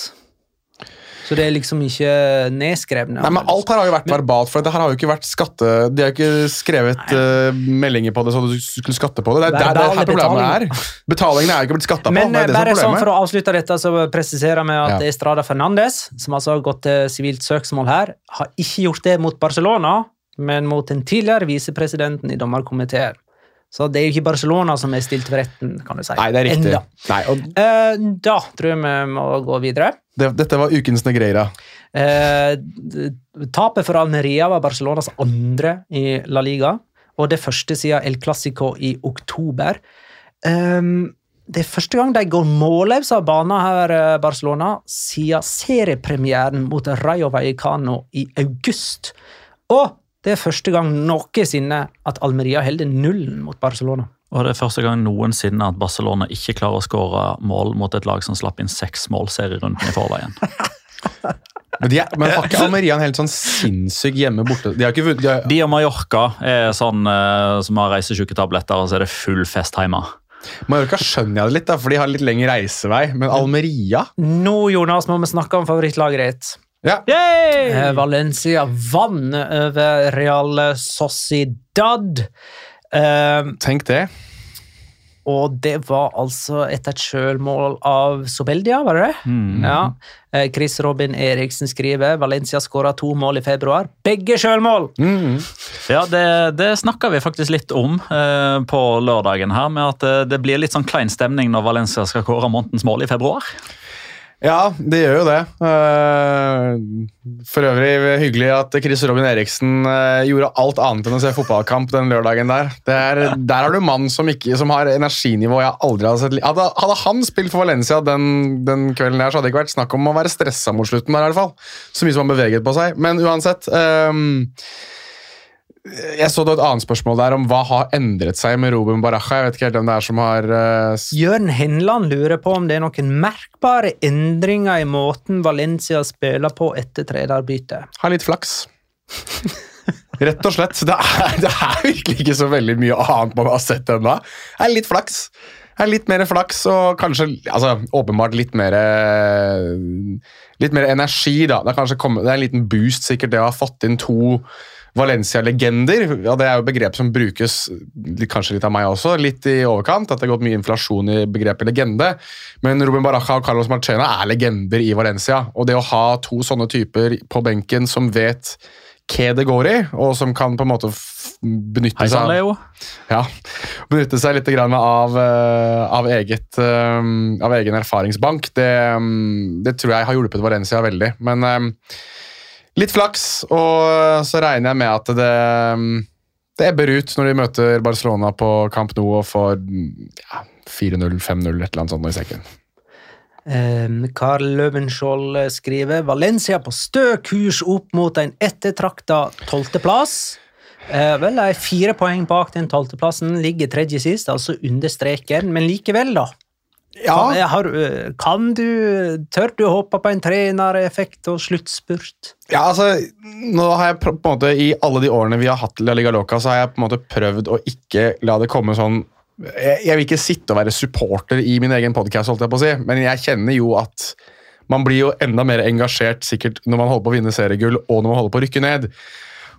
Så det er liksom ikke nedskrevne. Nei, men Alt her har jo vært verbalt, for det her har jo ikke vært skatte... De har ikke skrevet uh, meldinger på det så du skulle skatte på det. Det er der det Verbale her problemet er. Betalingene er jo ikke blitt skatta på. Men det eh, er det bare sånn for å avslutte dette, så presiserer vi at Ja. Estrada Fernandes, som altså har gått til sivilt søksmål her, har ikke gjort det mot Barcelona, men mot den tidligere visepresidenten i dommerkomiteen. Så det er jo ikke Barcelona som er stilt for retten, kan du si. Nei, det er riktig. Nei, og Eh, da tror jeg vi må gå videre. Det, dette var ukens Negreira. Eh, tapet for Almeria var Barcelonas andre i La Liga, og det første siden El Clásico i oktober. Ehm, det er første gang de går målløs av banen her, eh, Barcelona, siden seriepremieren mot Rayo Vallecano i august. Og det er første gang noensinne at Almeria holder nullen mot Barcelona. Og det er første gang noensinne at Barcelona ikke klarer å skåre mål mot et lag som slapp inn seks mål serierunden i forveien. Men, de er, men har ikke Almeria en helt sånn sinnssyk hjemme borte? De har ikke vunnet de har, De og Mallorca er sånn eh, som har reisesjuketabletter, og så er det full fest hjemme. Mallorca skjønner jeg det litt, da, for de har litt lengre reisevei. Men Almeria Nå, Jonas, må vi snakke om favorittlaget ditt. ja. Eh, Valencia vann over Real Sociedad. Eh, Tenk det. og det var altså etter et sjølmål av Sobeldia, var det det? Mm. Ja. Eh, Chris Robin Eriksen skriver Valencia skåra to mål i februar. Begge sjølmål! Mm. Ja, det, det snakka vi faktisk litt om eh, på lørdagen her, med at eh, det blir litt sånn klein stemning når Valencia skal kåre månedens mål i februar. Ja, det gjør jo det. Eh, For øvrig hyggelig at Chris Robin Eriksen eh, gjorde alt annet enn å se fotballkamp den lørdagen der. Det er, der har du mann som, ikke, som har energinivå jeg aldri har sett Hadde, hadde han spilt for Valencia den, den kvelden der, så hadde det ikke vært snakk om å være stressa mot slutten der, i hvert fall. Så mye som han beveget på seg. Men uansett ehm, Jeg så det et annet spørsmål der om hva har endret seg med Ruben Baraja. Jeg vet ikke helt hvem det er som har uh... Jørn Henland lurer på om det er noen merkbare endringer i måten Valencia spiller på etter trenerbyttet. Har litt flaks. Rett og slett. Det er, det er virkelig ikke så veldig mye annet man har sett ennå. Det er litt flaks. Det er litt mer flaks og kanskje altså, åpenbart litt mer Litt mer energi, da. Det er, kanskje kommet, det er en liten boost, sikkert, det å ha fått inn to Valencia-legender. Ja, det er jo begrep som brukes kanskje litt av meg også, litt i overkant. At det har gått mye inflasjon i begrepet legende. Men Ruben Baraja og Carlos Marchena er legender i Valencia. Og det å ha to sånne typer på benken som vet hva det går i, og som kan på en måte benytte Hei seg Leo. ja, benytte seg litt grann av, eh, av, eget, eh, av egen erfaringsbank. Det, mm, det tror jeg har hjulpet Valencia veldig. Men eh, litt flaks, og så regner jeg med at det, mm, det ebber ut når de møter Barcelona på Camp Nou og får ja, 4-0, 5-0, et eller annet sånt i sekken. Karl Løvenskiold eh, skriver Valencia på stø kurs opp mot en ettertrakta tolvteplass. Uh, vel, de er fire poeng bak den tolvteplassen, ligger tredje sist, altså under streken, men likevel, da. Kan, har, kan du Tør du håpe på en trenereffekt og sluttspurt? Ja, altså, nå har jeg på en måte I alle de årene vi har hatt La Liga Loca, så har jeg på en måte prøvd å ikke la det komme sånn Jeg, jeg vil ikke sitte og være supporter i min egen podkast, holdt jeg på å si, men jeg kjenner jo at man blir jo enda mer engasjert sikkert når man holder på å vinne seriegull og når man holder på å rykke ned.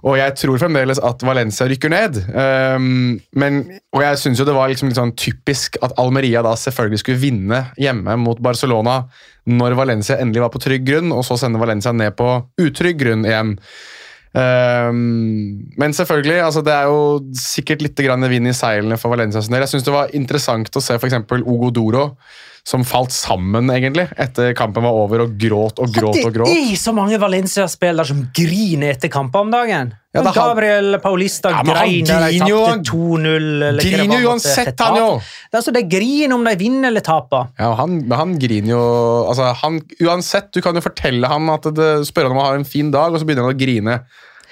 Og jeg tror fremdeles at Valencia rykker ned. Um, men, og jeg syns jo det var liksom litt sånn typisk at Almeria da selvfølgelig skulle vinne hjemme mot Barcelona når Valencia endelig var på trygg grunn, og så sende Valencia ned på utrygg grunn igjen. Um, men selvfølgelig, altså det er jo sikkert litt vind i seilene for Valencia. Jeg syns det var interessant å se f.eks. Ogo Doro, som falt sammen egentlig etter kampen var over, og gråt og gråt og gråt. Det er så mange Valencia-spillere som griner etter kamper om dagen. Ja, det Gabriel Paulista Ja, grein da de griner jo, tapte 2-0. eller hva det Griner jo uansett, han jo! Det er altså, det griner om de vinner eller taper. Ja, han, han griner jo altså han, Uansett, du kan jo fortelle ham at det, spørre om han har en fin dag, og så begynner han å grine.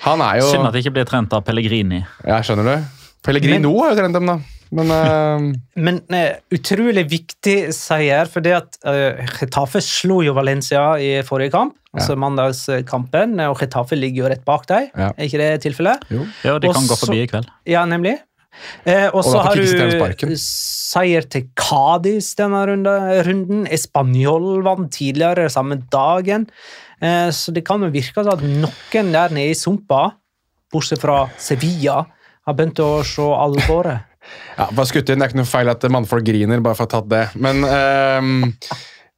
Han er jo Synd at det ikke blir trent av Pellegrini. Ja, skjønner du? Pellegrino har jo trent dem, da. Men uh... Men uh, utrolig viktig seier, for det at uh, Getafe slo jo Valencia i forrige kamp, altså mandagskampen, og Getafe ligger jo rett bak deg. Ja. Er ikke det tilfellet? Ja, de kan kan gå forbi i kveld. Ja, nemlig. Eh, og så har du seier til Cádiz denne runde, runden. Español vant tidligere samme dagen. Eh, så det kan jo virke som at noen der nede i sumpa, bortsett fra Sevilla, har begynt å se alvoret. Ja, bare skutt inn. Det er ikke noe feil at mannfolk griner, bare for å ha tatt det. Men um,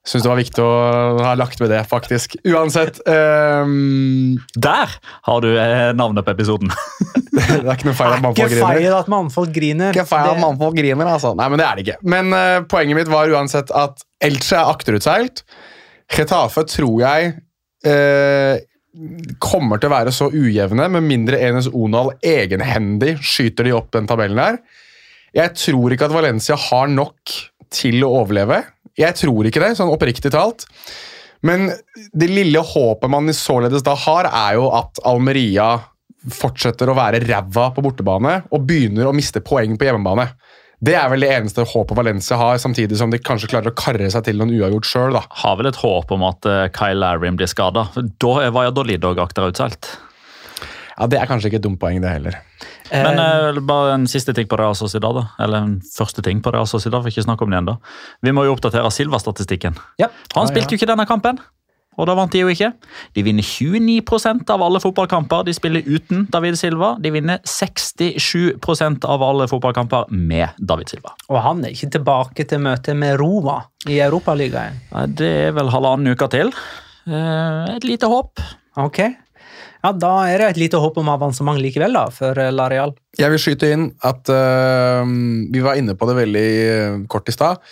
syns det var viktig å ha lagt ved det, faktisk. Uansett. um, Der har du eh, navnet på episoden. det er ikke noe feil at mannfolk griner. feil at mannfolk griner. Ikke feil at mannfolk griner, altså. Nei, men det er det ikke. Men uh, poenget mitt var uansett at Elche er akterutseilt. Getafe tror jeg uh, kommer til å være så ujevne, med mindre Enes Onal egenhendig skyter de opp den tabellen her. Jeg tror ikke at Valencia har nok til å overleve. Jeg tror ikke det, sånn oppriktig talt. Men det lille håpet man således da har, er jo at Almeria fortsetter å være ræva på bortebane og begynner å miste poeng på hjemmebane. Det er vel det eneste håpet Valencia har, samtidig som de kanskje klarer å karre seg til noen uavgjort sjøl. Har vel et håp om at eh, Kyle Larrim blir skada. Da er Valladolid òg akterutseilt. Ja, det er kanskje ikke et dumt poeng, det heller. Men eh, bare en siste ting på Real Sociedad. da. Eller en første ting på Real Sociedad. får ikke snakke om det ennå. Vi må jo oppdatere Silva-statistikken. Ja. Han ah, spilte jo ikke denne kampen, og da vant de jo ikke. De vinner 29% av alle fotballkamper de spiller uten David Silva. De vinner 67% av alle fotballkamper med David Silva. Og han er ikke tilbake til møtet med Roma i Europaligaen. Det er vel halvannen uke til. Eh, Et lite håp. Ok. Ja, Da er det et lite håp om avansement likevel, da, for Lareal. Jeg vil skyte inn at uh, vi var inne på det veldig øh, kort i stad.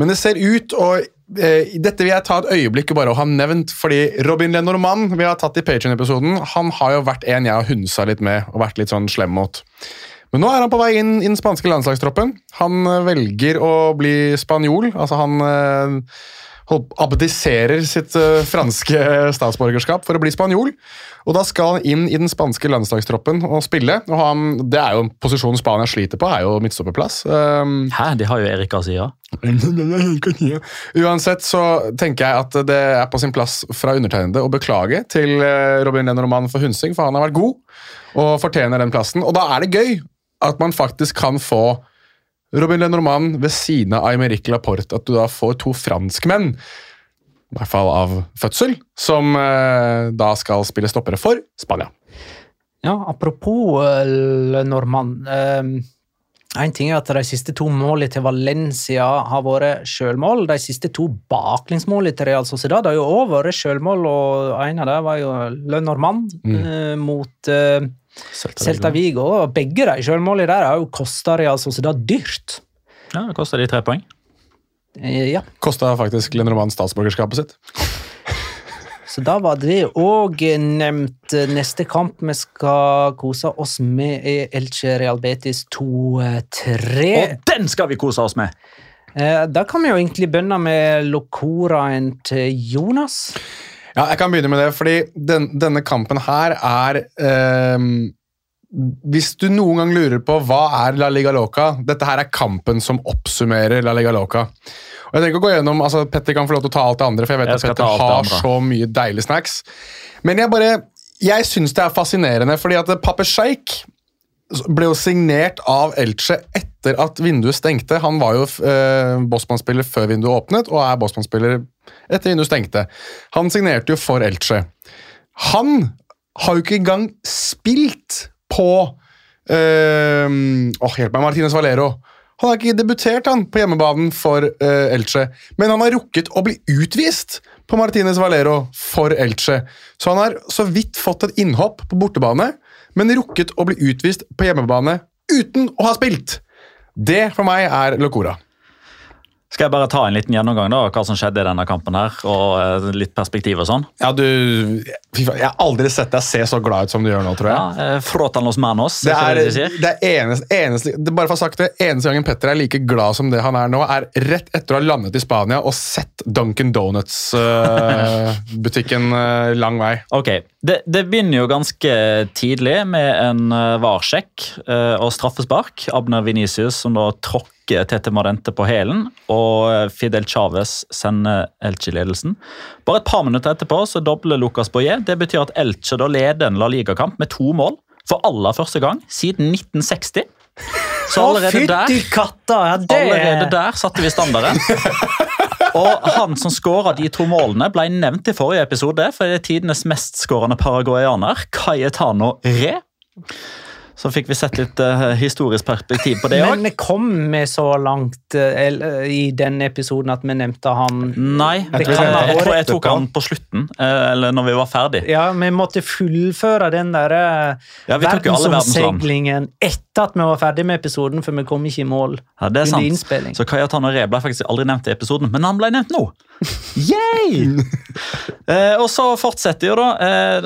Men det ser ut, og uh, dette vil jeg ta et øyeblikk bare ha nevnt, fordi Robin Lenormand vi har tatt i Patreon-episoden, han har jo vært en jeg har hunsa litt med og vært litt sånn slem mot. Men nå er han på vei inn i den spanske landslagstroppen. Han velger å bli spanjol. altså han hold- abdiserer sitt øh, franske statsborgerskap for å bli spanjol. Og da skal han inn i den spanske landslagstroppen og spille. og han, Det er jo en posisjon Spania sliter på, er jo midtstopperplass. Um, Hæ, de har jo Erik Asia. Uansett så tenker jeg at det er på sin plass fra undertegnede å beklage til eh, Robin Lenormand for hunsing, for han har vært god og fortjener den plassen. Og da er det gøy at man faktisk kan få Robin Lenormand ved siden av Aymeric Laporte. At du da får to franskmenn, i hvert fall av fødsel, som eh, da skal spille stoppere for Spania. Ja, apropos Lenormand. Normand. en ting er at de siste to målene til Valencia har vært sjølmål. De siste to baklengsmålene til Real Sociedad har jo òg vært sjølmål, og en av dem var jo Le Normand eh, mot Celta Vigo. og Begge de sjølmålene der har jo kosta Real Sociedad dyrt. Ja, Det koster de tre poeng. Eh, ja. Kosta faktisk Lenormand statsborgerskapet sitt. Så da var det òg nevnt. Neste kamp vi skal kose oss med, er Elche Real Betis 2-3. Og den skal vi kose oss med! Eh, Da kan vi jo egentlig begynne med locoraen til Jonas. Ja, jeg kan begynne med det, fordi den, denne kampen her er ehm, Hvis du noen gang lurer på hva er La Liga Loca, dette her er kampen som oppsummerer La Liga Loca. Og jeg tenker å gå gjennom, altså Petter kan få lov til å ta alt det andre, for jeg vet Jeg at Petter har så mye deilige snacks. Men jeg bare Jeg syns det er fascinerende, fordi at Pape Sheik ble jo signert av Elche etter at vinduet stengte. Han var jo eh, Bossmann-spiller før vinduet åpnet, og er Bossmann-spiller etter vinduet stengte. Han signerte jo for Elche. Han har jo ikke engang spilt på eh, Åh, hjelp meg, Martinez Valero. Han har ikke debutert han på hjemmebanen for eh, Elche, men han har rukket å bli utvist på Martinez Valero for Elche. Så han har så vidt fått et innhopp på bortebane, men rukket å bli utvist på hjemmebane uten å ha spilt. Det for meg er Locora. Skal jeg bare ta en liten gjennomgang da, hva som skjedde i denne kampen her, og eh, litt perspektiv og sånn? Ja, du Jeg har aldri sett deg se så glad ut som du gjør nå, tror jeg. Ja, eh, manos, Det er det de sier? det er eneste, eneste det, Bare for å ha sagt det, eneste gangen Petter er like glad som det han er nå, er rett etter å ha landet i Spania og sett Duncan Donuts-butikken lang vei. Ok, det, det begynner jo ganske tidlig med en uh, varsjekk eh, og straffespark. Abner Venicius som da tråkker Tete Marente på hælen, og eh, Fidel Chávez sender Elche-ledelsen. Bare et par minutter etterpå så dobler Lucas Boye. Det betyr at Elche da leder en La Liga-kamp med to mål for aller første gang siden 1960. Så allerede der Allerede der satte vi standarden. Og han som skåra de to målene, ble nevnt i forrige episode. For det er tidenes mestskårende paraguayaner, Cayetano Re. Så fikk vi sett litt uh, historisk perspektiv på det òg. Men kom vi så langt uh, i den episoden at vi nevnte han Nei, Det jeg, ha jeg, tror jeg tok han på slutten, uh, eller når vi var ferdig. Ja, vi måtte fullføre den derre Ja, vi verdensomseilingen etter at vi var ferdig med episoden, for vi kom ikke i mål Ja, det er under sant. innspilling. Så Cayetano Re ble faktisk aldri nevnt i episoden, men han ble nevnt nå. Yay! og så fortsetter jo, da.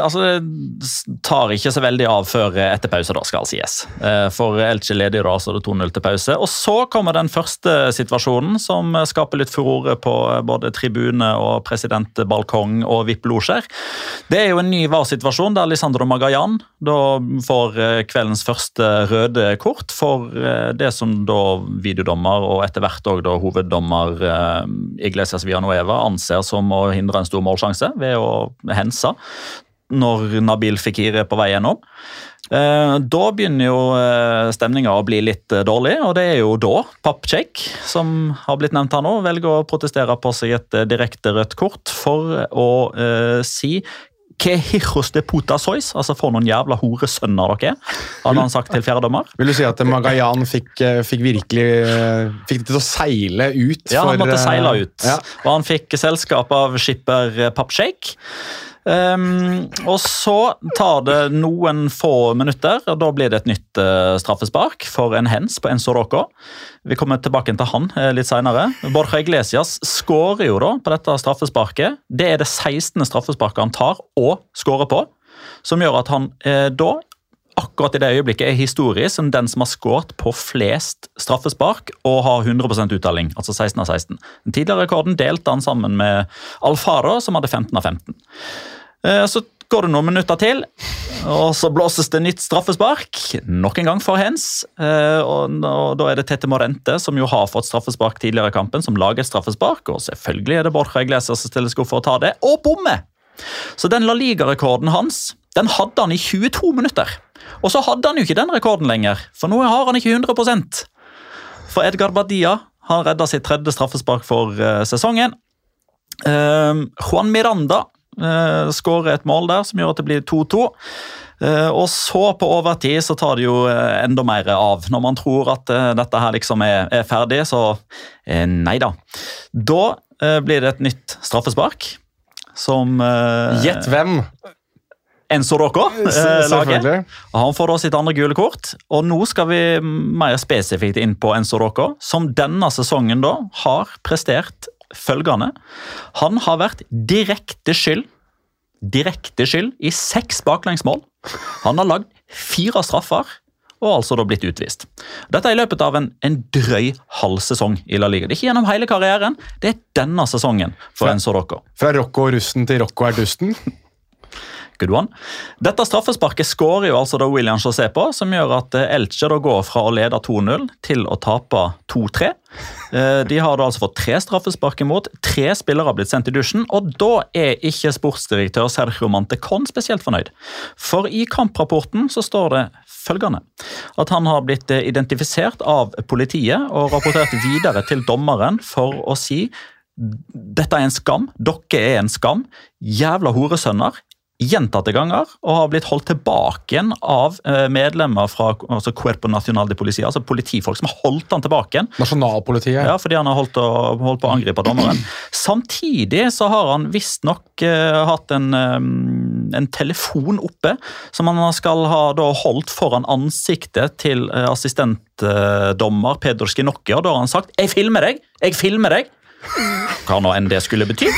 Altså, det tar ikke så veldig av før etter pause, da, skal sies. Eh, for Elche leder da, så er det 2-0 til pause. Og så kommer den første situasjonen, som skaper litt furore på eh, både tribune og presidentbalkong og VIP-losjer. Det er jo en ny VAR-situasjon der Lisandro Magayan da får eh, kveldens første røde kort for det som da videodommer og etter hvert òg hoveddommer Iglesias Villanueva anser som å hindre en stor målsjanse ved å hense når Nabil Fikir er på vei gjennom. Eh, Da begynner jo eh, stemninga å bli litt eh, dårlig, og det er jo da Papcek, som har blitt nevnt her nå, velger å protestere på seg et direkte rødt kort for å uh, si Que hijos de puta sois? Altså, for noen jævla horesønner dere er, hadde han sagt til fjerdedommer. Vil du si at Magayan fikk, fikk virkelig Fikk det til å seile ut? Ja, han måtte seile ut. Ja. Og han fikk selskap av skipper Papshake. Um, og så tar det noen få minutter, og da blir det et nytt uh, straffespark for en hens på Enzo Rocco. Vi kommer tilbake til han uh, litt senere. Borja Iglesias skårer jo da på dette straffesparket. Det er det 16. straffesparket han tar og skårer på, som gjør at han uh, da akkurat i det øyeblikket er historisk som den som har skåret på flest straffespark og har 100% uttelling, altså 16 av 16. Den tidligere rekorden delte han sammen med Alfaro, som hadde 15 av 15. Eh, Så går det noen minutter til, og så blåses det nytt straffespark. Nok en gang for Hens. Eh, Og da er det Tete Morente, som jo har fått straffespark tidligere i kampen, som lager straffespark. Og selvfølgelig er det Borja Iglesias som stiller sko for å ta det, og bommer! Så den La Liga-rekorden hans den hadde han i 22 minutter. Og så hadde han jo ikke den rekorden lenger, for nå har han ikke 100% For Edgar Badia han redda sitt tredje straffespark for eh, sesongen. Juan Miranda uh, skårer et mål der som gjør at det blir 2-2. Uh, og så på overtid så tar det jo eh, enda mer av. Når man tror at uh, dette her liksom er, er ferdig, så eh, nei da. Da eh, blir det et nytt straffespark. Som eh, Gjett hvem? Enzo Rocco eh, S- Og Han får da sitt andre gule kort. Og nå skal vi mer spesifikt inn på Enzo Rocco, som denne sesongen da har prestert følgende. Han har vært direkte skyld direkte skyld i seks baklengsmål. Han har lagd fire straffer og altså da blitt utvist. Dette er i løpet av en, en drøy halv sesong i La Liga. Det er ikke gjennom hele karrieren, det er denne sesongen for Enzo Rocco. Fra Rocco russen til Rocco er dusten. Good one. Dette straffesparket skårer jo altså da William José på, som gjør at eh, Elche da går fra å lede 2-0 til å tape 2-3. Eh, De har da altså fått tre straffespark imot, tre spillere har blitt sendt i dusjen, og da er ikke sportsdirektør Sergio Mantecon spesielt fornøyd. For i kamprapporten så står det følgende, at han har blitt eh, identifisert av politiet og rapportert videre til dommeren for å si dette er en skam, dere er en skam, jævla horesønner, gjentatte ganger og har blitt holdt tilbake igjen av eh, medlemmer fra altså Cuerpo Nacional de Policia, altså politifolk som har holdt han tilbake igjen. Nasjonalpolitiet. Ja, fordi han har holdt, å, holdt på å angripe dommeren. Samtidig så har han visstnok uh, hatt en, um, en telefon oppe som han skal ha da holdt foran ansiktet til uh, assistentdommer Pedro Skinocchi, og da har han sagt 'Jeg filmer deg! Jeg filmer deg!' Hva nå enn det skulle bety.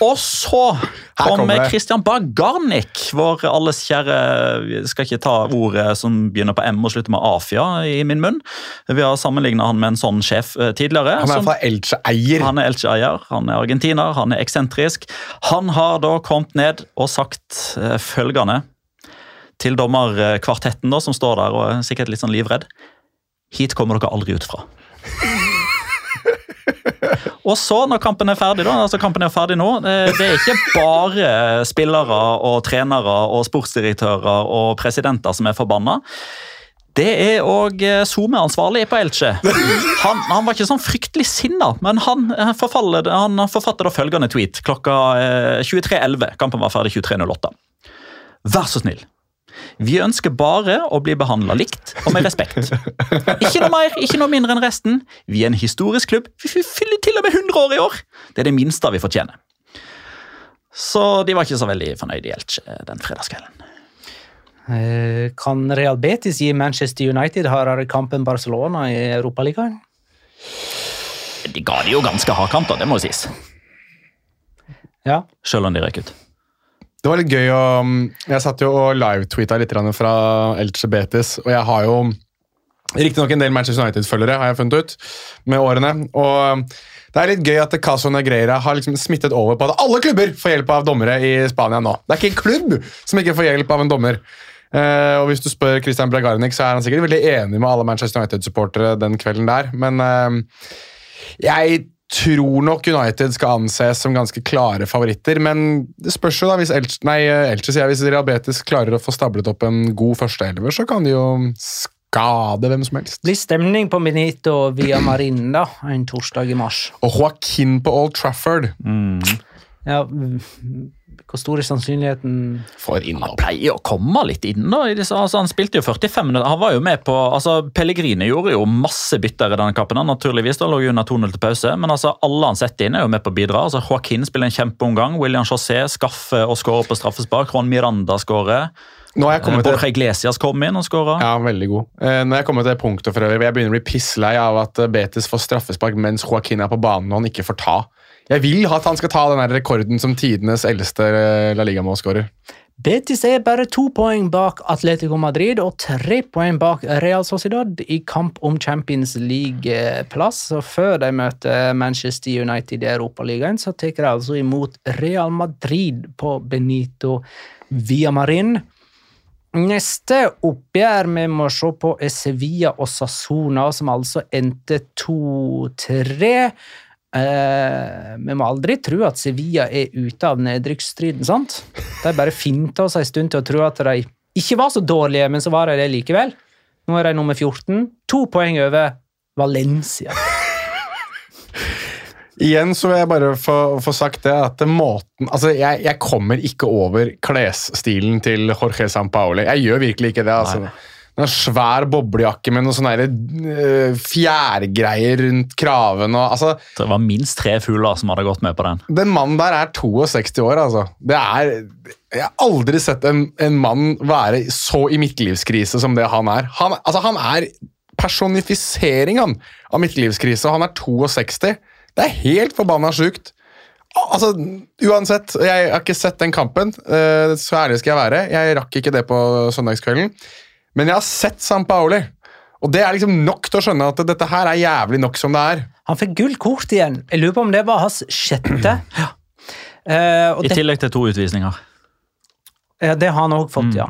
Og så kommer. Christian Bagarnik, vår alles kjære skal ikke ta ordet som begynner på M og slutter med Afia i min munn. Vi har sammenligna han med en sånn sjef eh, tidligere. Han er fra Elche-eier. han er Elche-eier, han er argentiner, han er eksentrisk. Han har da kommet ned og sagt eh, følgende til dommerkvartetten, da, som står der og er sikkert litt sånn livredd. Hit kommer dere aldri ut fra. Og så, når kampen er ferdig, da, altså kampen er ferdig nå, eh, det er ikke bare spillere og trenere og sportsdirektører og presidenter som er forbanna. Det er òg SoMe-ansvarlig på Elche. Han, han, var ikke sånn fryktelig sinna, men han, han forfatter da følgende tweet klokka 23.11. Kampen var ferdig 23.08. Vær så snill. Vi ønsker bare å bli behandla likt og med respekt. Ikke noe mer, ikke noe mindre enn resten. Vi er en historisk klubb. Vi fyller til og med 100 år i år! Det er det minste vi fortjener. Så de var ikke så veldig fornøyde i Elche den fredagskvelden. Eh, kan Real Betis gi Manchester United hardere kamp enn Barcelona i Europaligaen? De ga de jo ganske hard kamp, da, det må jo sies. Ja. Selv om de røk ut. Det var litt gøy å Jeg satt jo og live-tweeta litt fra Elche Betis, og jeg har jo riktignok en del Manchester United-følgere, har jeg funnet ut, med årene. og det er litt gøy at Caso Negreira har liksom smittet over på at alle klubber får hjelp av dommere i Spania nå. Det er ikke en klubb som ikke får hjelp av en dommer. Uh, og Hvis du spør Christian Bragarnik, så er han sikkert veldig enig med alle Manchester United-supportere den kvelden der, men uh, jeg tror nok United skal anses som ganske klare favoritter, men det spørs jo da hvis Elche, nei, Elche sier hvis Real Betis klarer å få stablet opp en god førsteelver, så kan de jo skade hvem som helst. Blir stemning på Benito via Marin da, en torsdag i mars. Og Joaquin på Old Trafford. Mm. Ja, hvor stor er sannsynligheten for innhold? Han pleier å komme litt inn. da. Altså, han spilte jo 45 minutter. Han var jo med på, altså Pellegrini gjorde jo masse bytter i denne kampen. naturligvis, da lå jo under 2-0 til pause, Men altså, alle han setter inn, er jo med på å bidra. Altså, Joaquin spiller en kjempeomgang. William José skaffer og skårer på straffespark. Ron Miranda skårer. Nå har jeg kommet Borja Iglesias kom inn og skåra. Ja, veldig god. Eh, nå har jeg kommet til det punktet for øvrig, jeg begynner å bli pisslei av at Betis får straffespark mens Joaquin er på banen og han ikke får ta. Jeg vil at han skal ta den rekorden som tidenes eldste eh, La Liga-målskårer. Betis er bare to poeng bak Atletico Madrid og tre poeng bak Real Sociedad i kamp om Champions League-plass. Før de møter Manchester United i Europaligaen, så tar de altså imot Real Madrid på Benito Villamarin. Neste oppgjør vi må se på, er Sevilla og Sassona, som altså endte 2-3. Eh, vi må aldri tro at Sevilla er ute av nedrykksstriden, sant? De bare finta oss en stund til å tro at de ikke var så dårlige, men så var de det likevel. Nå er de nummer 14, to poeng over Valencia. Igjen så vil jeg bare få, få sagt det at måten Altså, jeg, jeg, kommer ikke over klesstilen til Jorge Sampaoli. Jeg gjør virkelig ikke det. altså. Nei. En svær boblejakke med noen sånne uh, fjærgreier rundt kraven. Og, altså, det var minst tre fugler som hadde gått med på den. Den mannen der er 62 år, altså. Det er, jeg har aldri sett en, en mann være så i midtlivskrise som det han er. Han, altså, han er personifiseringen av midtlivskrise, han er 62. Det er helt forbanna sjukt. Altså, Uansett, jeg har ikke sett den kampen, uh, så ærlig skal jeg være. Jeg rakk ikke det på søndagskvelden. Men jeg har sett San Paoli, og det er liksom nok til å skjønne at dette her er jævlig nok som det er. Han fikk gull kort igjen. Jeg lurer på om det var hans sjette. Ja. Uh, I tillegg til to utvisninger. Ja, Det har han òg fått, mm. ja.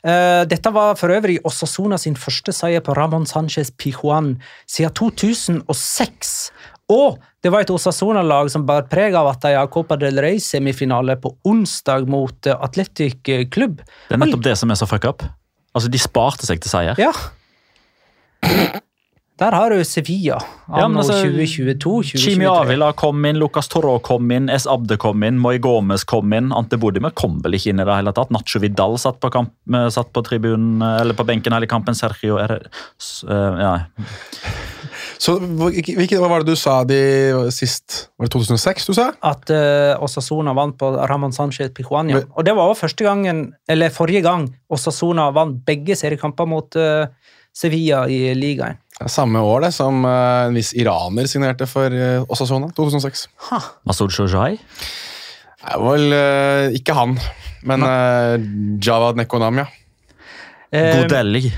Uh, dette var for øvrig Osasona sin første seier på Ramón Sánchez Pijuan siden 2006. Og det var et Osasona-lag som bar preg av at de har Copa del Rey-semifinale på onsdag mot Atletic Klubb. Det er nettopp det som er så fuck up. Altså, de sparte seg til seier. Ja. Der har du Sevilla anno ja, altså, 2022. Chimi Avila kom inn, Lucas Torro kom inn, S. Abde kom inn, Moi Gomez kom inn. Ante Bodimer kom vel ikke inn i det hele tatt. Nacho Vidal satt på, kamp, satt på, tribunen, eller på benken hele kampen. Sergio er, uh, ja. Så hvilket, Hva var det du sa de sist? Var det 2006 du sa? At uh, Osasona vant på Ramón Sánchez Pijuania. Og det var også første gangen, eller forrige gang Osasona vant begge seriekamper mot uh, Sevilla i ligaen. Samme år det, som uh, en viss iraner signerte for uh, Osasona. 2006. Ha. Masoud Shojai? Nei, vel uh, ikke han, men uh, Javad Nekonam, ja. Godelli.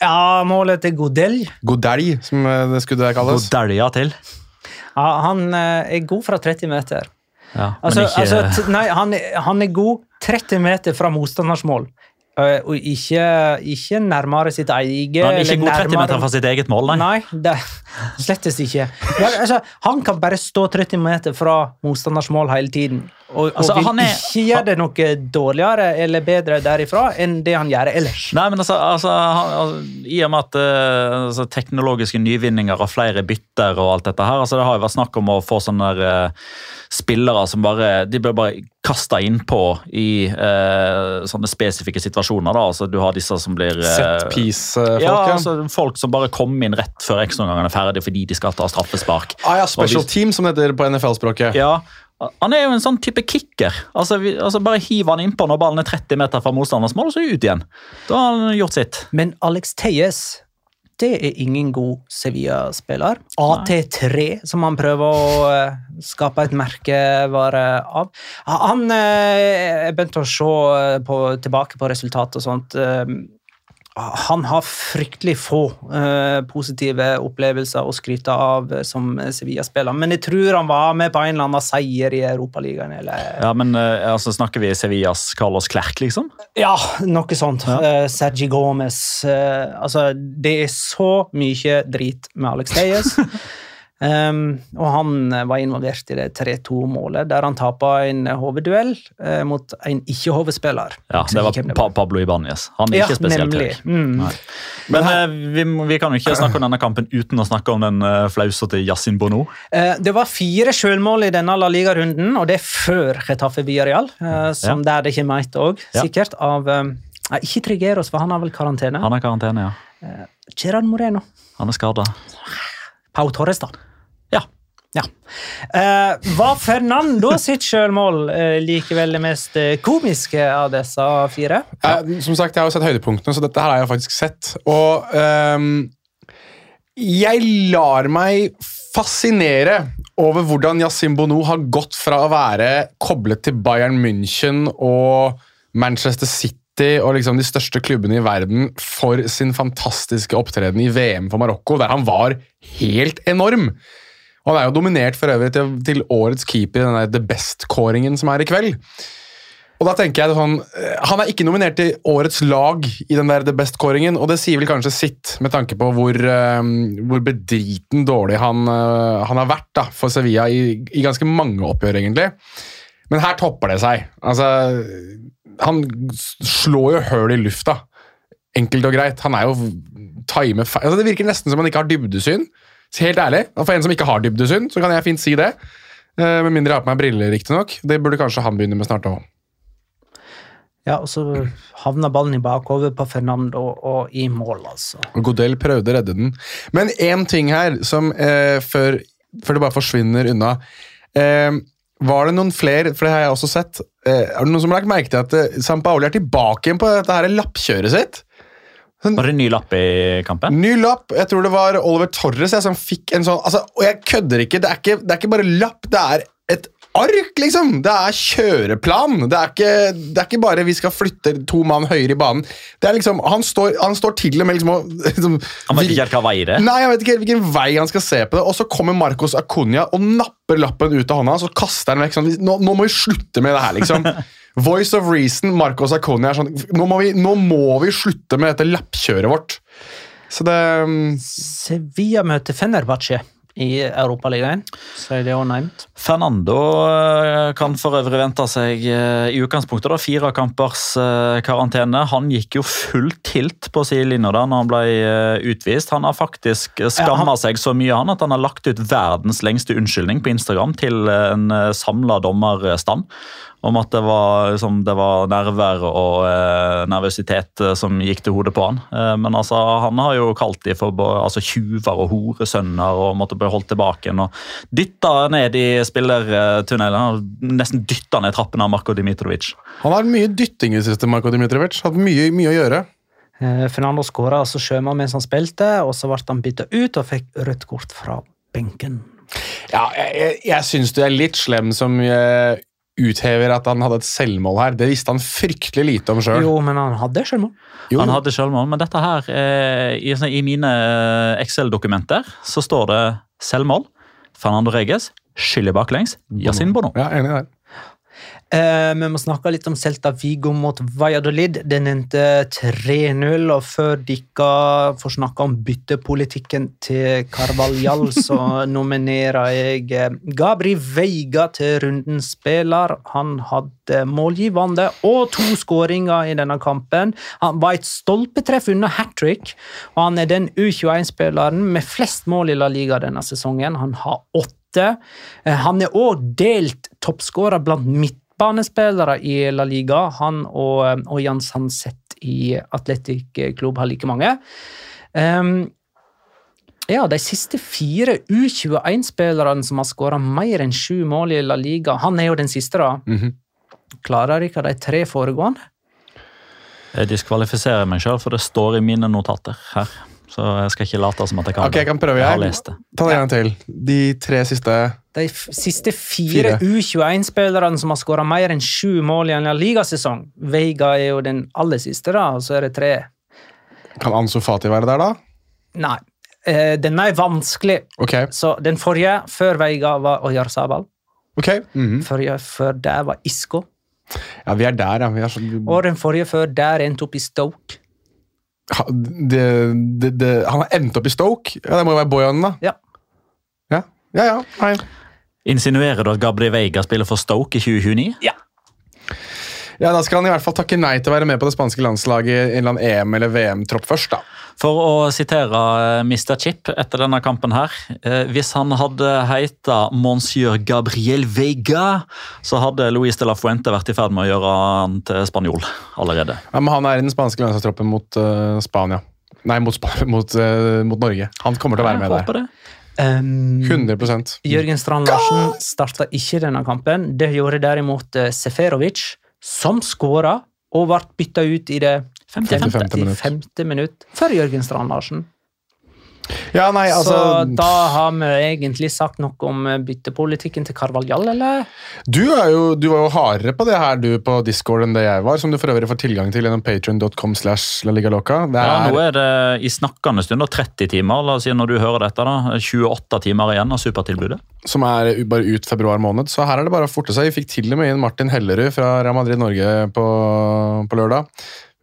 Ja, målet til Godelj. Godelj, som det skulle kalles. Godelja til. Ja, han er god fra 30 meter. Ja, altså, ikke... altså, nei, han, han, er god 30 meter fra motstanders mål. Eh, og ikke, ikke nærmere sitt eget Han er ikke god 30 meter fra sitt eget mål, nei. Nei, det slettes ikke. Men, altså, han kan bare stå 30 meter fra motstanders mål hele tiden. Og, og Altså, vil han er- ikke gjøre det noe dårligere eller bedre derifra enn det han gjør ellers. Nei, men altså, altså, han, I og med at eh, altså, teknologiske nyvinninger og flere bytter og alt dette her, altså, det har jo vært snakk om å få sånne der, eh, spillere som bare de blir bare kasta innpå i eh, sånne spesifikke situasjoner. da, altså Du har disse som blir eh, Set piece-folk. ja, Ja, altså Folk som bare kommer inn rett før ekstraomgangen er ferdig fordi de skal ta straffespark. ah, ja, special de, team, som det heter på NFL-språket. Ja, Han er jo en sånn type kicker. Altså, vi, altså Bare hiv han innpå når ballen er 30 meter fra motstanders mål, og så ut igjen. Da har han gjort sitt. Men Alex Teyes det er ingen god Sevilla-spiller. AT3, som han prøver å eh, skape et merkevare av. Han eh, Jeg begynte å se eh, på, tilbake på resultat og sånt. Han har fryktelig få uh, positive opplevelser å skryte av eh, som Sevilla-spiller, men jeg tror han var med på en eller annen seier i Europaligaen. Eller Ja, men eh, altså, Snakker vi Sevillas Carlos Klerk, liksom? Ja, noe sånt. Eh, Sergi Gomez. altså, det er så mye drit med Alex Teyes. Um, og han eh, var involvert i det 3-2-målet, der han tapa en hovedduell uh, mot en ikke-hovedspiller. Ja, Det var pa Pablo Ibanez. Han er Ja, ikke spesielt nemlig. høy. Mm. Men uh, vi, vi kan jo ikke snakke om denne kampen uten å snakke om den uh, flausete Yasin Bono. Uh, det var fire selvmål i denne La Liga-runden, og det er før Getafe Villarreal, som som der det kommer ett òg, Ja. sikkert, av eh, Ikke Trigeros, for han har vel karantene. Han har karantene, ja. Gerard Moreno. Han er skada. Pau Torres, da. Ja. Ja. Eh, var Fernando sitt selvmål eh, likevel det mest eh, komiske av disse fire? Eh, som sagt, Jeg har jo sett høydepunktene, så dette her har jeg faktisk sett. Og ehm, jeg lar meg fascinere over hvordan Yasin Bono har gått fra å være koblet til Bayern München og Manchester City og liksom de største klubbene i verden for sin fantastiske opptreden i VM for Marokko, der han var helt enorm. Og han er jo dominert for øvrig til, til årets keeper i denne The Best-kåringen som er i kveld. Og da tenker jeg sånn, eh, Han er ikke nominert til årets lag i den der The Best-kåringen, og det sier vel kanskje sitt med tanke på hvor, eh, hvor bedriten dårlig han, eh, han har vært da, for Sevilla i, i ganske mange oppgjør, egentlig. Men her topper det seg. Altså, han slår jo høl i lufta. Enkelt og greit. Han er jo time feil. Altså, det virker nesten som han ikke har dybdesyn. Så helt ærlig, For en som ikke har dybdesyn, så kan jeg fint si det. Eh, Med mindre jeg har på meg briller, riktignok. Det burde kanskje han begynne med snart òg. Ja, og så havna ballen i bakhodet på Fernando og i mål, altså. Godel Godell prøvde å redde den. Men én ting her, som eh, før, før det bare forsvinner unna eh, Var det noen flere, for det har jeg også sett Er det noen som har lagt merke til at Sampaoli San er tilbake igjen på dette her lappkjøret sitt? Var det en ny lapp i kampen? Ny lapp. Jeg tror det var Oliver Torres jeg, som fikk en sånn altså, Og jeg kødder ikke. Det er ikke, det er ikke bare lapp, det er et ark, liksom! Det er kjøreplan. Det er ikke, det er ikke bare vi skal flytte to mann høyere i banen. Det er liksom, Han står, han står til og med liksom, og- liksom Han vet ikke helt hva vei det er. Nei, han vet ikke helt hvilken vei han skal se på det. Og så kommer Marcos Acuña og napper lappen ut av hånda så og kaster den vekk. sånn, nå, nå må vi slutte med det her, liksom. Voice of reason, Marcos Acuña er sånn nå må, vi, nå må vi slutte med dette lappkjøret vårt. Så det um... Sevilla møter Fenerbahçe i Europaligaen, så er det også nevnt. Fernando eh, kan for øvrig vente seg eh, i utgangspunktet da, fire kampers eh, karantene. Han gikk jo full tilt på sidelinja da når han ble utvist. Han har faktisk Ja, skamma han- seg så mye han at han har lagt ut verdens lengste unnskyldning på Instagram til en samla dommerstand. Om at det var, liksom, det var nerver og eh, nervøsitet eh, som gikk til hodet på han. Eh, men altså, han har jo kalt de for altså, tjuver og horesønner og måtte bli holdt tilbake. Og dytta ned i spillertunnelen. Nesten dytta ned trappene av Marko Dimitrovic. Han har mye dytting i siste, Marko Dimitrovic. Hatt mye, mye å gjøre. Eh, Fernando skåra altså sjømann mens han spilte, og så ble han bytta ut og fikk rødt kort fra benken. Ja, jeg, jeg, jeg syns du er litt slem som eh, uthever at han hadde et selvmål her. Det visste han fryktelig lite om sjøl. Jo, men han hadde sjølmål. Han hadde selvmål, men dette her eh, i, sånn- I mine eh, Excel-dokumenter så står det selvmål. Fernando Reges, skyldig baklengs. Yasin Bono. Ja, enig der. Eh, vi må snakke litt om Celta Vigo mot Valladolid. Den endte 3-0. Og før dere får snakke om byttepolitikken til Carvalhall, så nominerer jeg eh, Gabri Veiga til rundens spiller. Han hadde målgivende og to skåringer i denne kampen. Han var et stolpetreff under hat trick, og han er den U21-spilleren med flest mål i La Liga denne sesongen. Han har åtte. Eh, Han er òg delt toppskårer blant midtbanespillere i La Liga. Han og, og Jan Sandseth i Atletic Klubb har like mange. Um, ja, de siste fire U21-spillerne som har skåra mer enn sju mål i La Liga Han er jo den siste, da. Mhm. Klarer ikke de tre foregående? Jeg diskvalifiserer meg sjøl, for det står i mine notater her. Så jeg skal ikke late som at jeg kan okay, jeg kan prøve, Jeg har jeg. lest det. Ta det en gang til. De tre siste De f- siste fire, Fire. U21-spillerne som har skåra mer enn sju mål i en ligasesong. Veiga er jo den aller siste, da, og så er det tre. Kan Ansu Fati være der, da? Nei. Eh, den er vanskelig. Okay. Så den forrige, før Veiga, var Oyarzabal. ok. -hmm. Forrige før der var Isko. Ja, vi er der, ja. Vi er så, Og den forrige før der endte opp i Stoke. Det, det, det, han har endt opp i Stoke. Ja, Det må jo være Bojan, da. Ja. Ja, ja. ja. Insinuerer du at Gabriel Veiga spiller for Stoke i 2029? Ja. Ja, Da skal han i hvert fall takke nei til å være med på det spanske landslaget i en eller annen EM- eller VM-tropp først. da. For å sitere eh, Mr. Chip etter denne kampen her eh, Hvis han hadde heita monsieur Gabriel Veiga, så hadde Luis de la Fuente vært i ferd med å gjøre han til spanjol allerede. Ja, men Han er i den spanske landslagstroppen mot uh, Spania. Nei, mot, mot, uh, mot Norge. Han kommer til å være med der. det. Um, 100 Jørgen Strand Larsen starta ikke denne kampen. Det gjorde derimot Seferovic, som skåra og ble bytta ut i det 55. 55. minutt før Jørgen Strand Larsen. Ja, nei, altså Så da har vi egentlig sagt noe om byttepolitikken til Carvalhall, eller? du, er jo, du var jo hardere på det her du på Discord enn det jeg var, som du for øvrig får tilgang til gjennom patreon.com slash laligaloca. Det Ja, er, nå er det i snakkende stund da, 30 timer, la oss si når du hører dette. da, 28 timer igjen av supertilbudet. som er bare ut februar måned, så her er det bare å forte seg. Vi fikk til og med inn Martin Hellerud fra Real Madrid Norge på, på lørdag.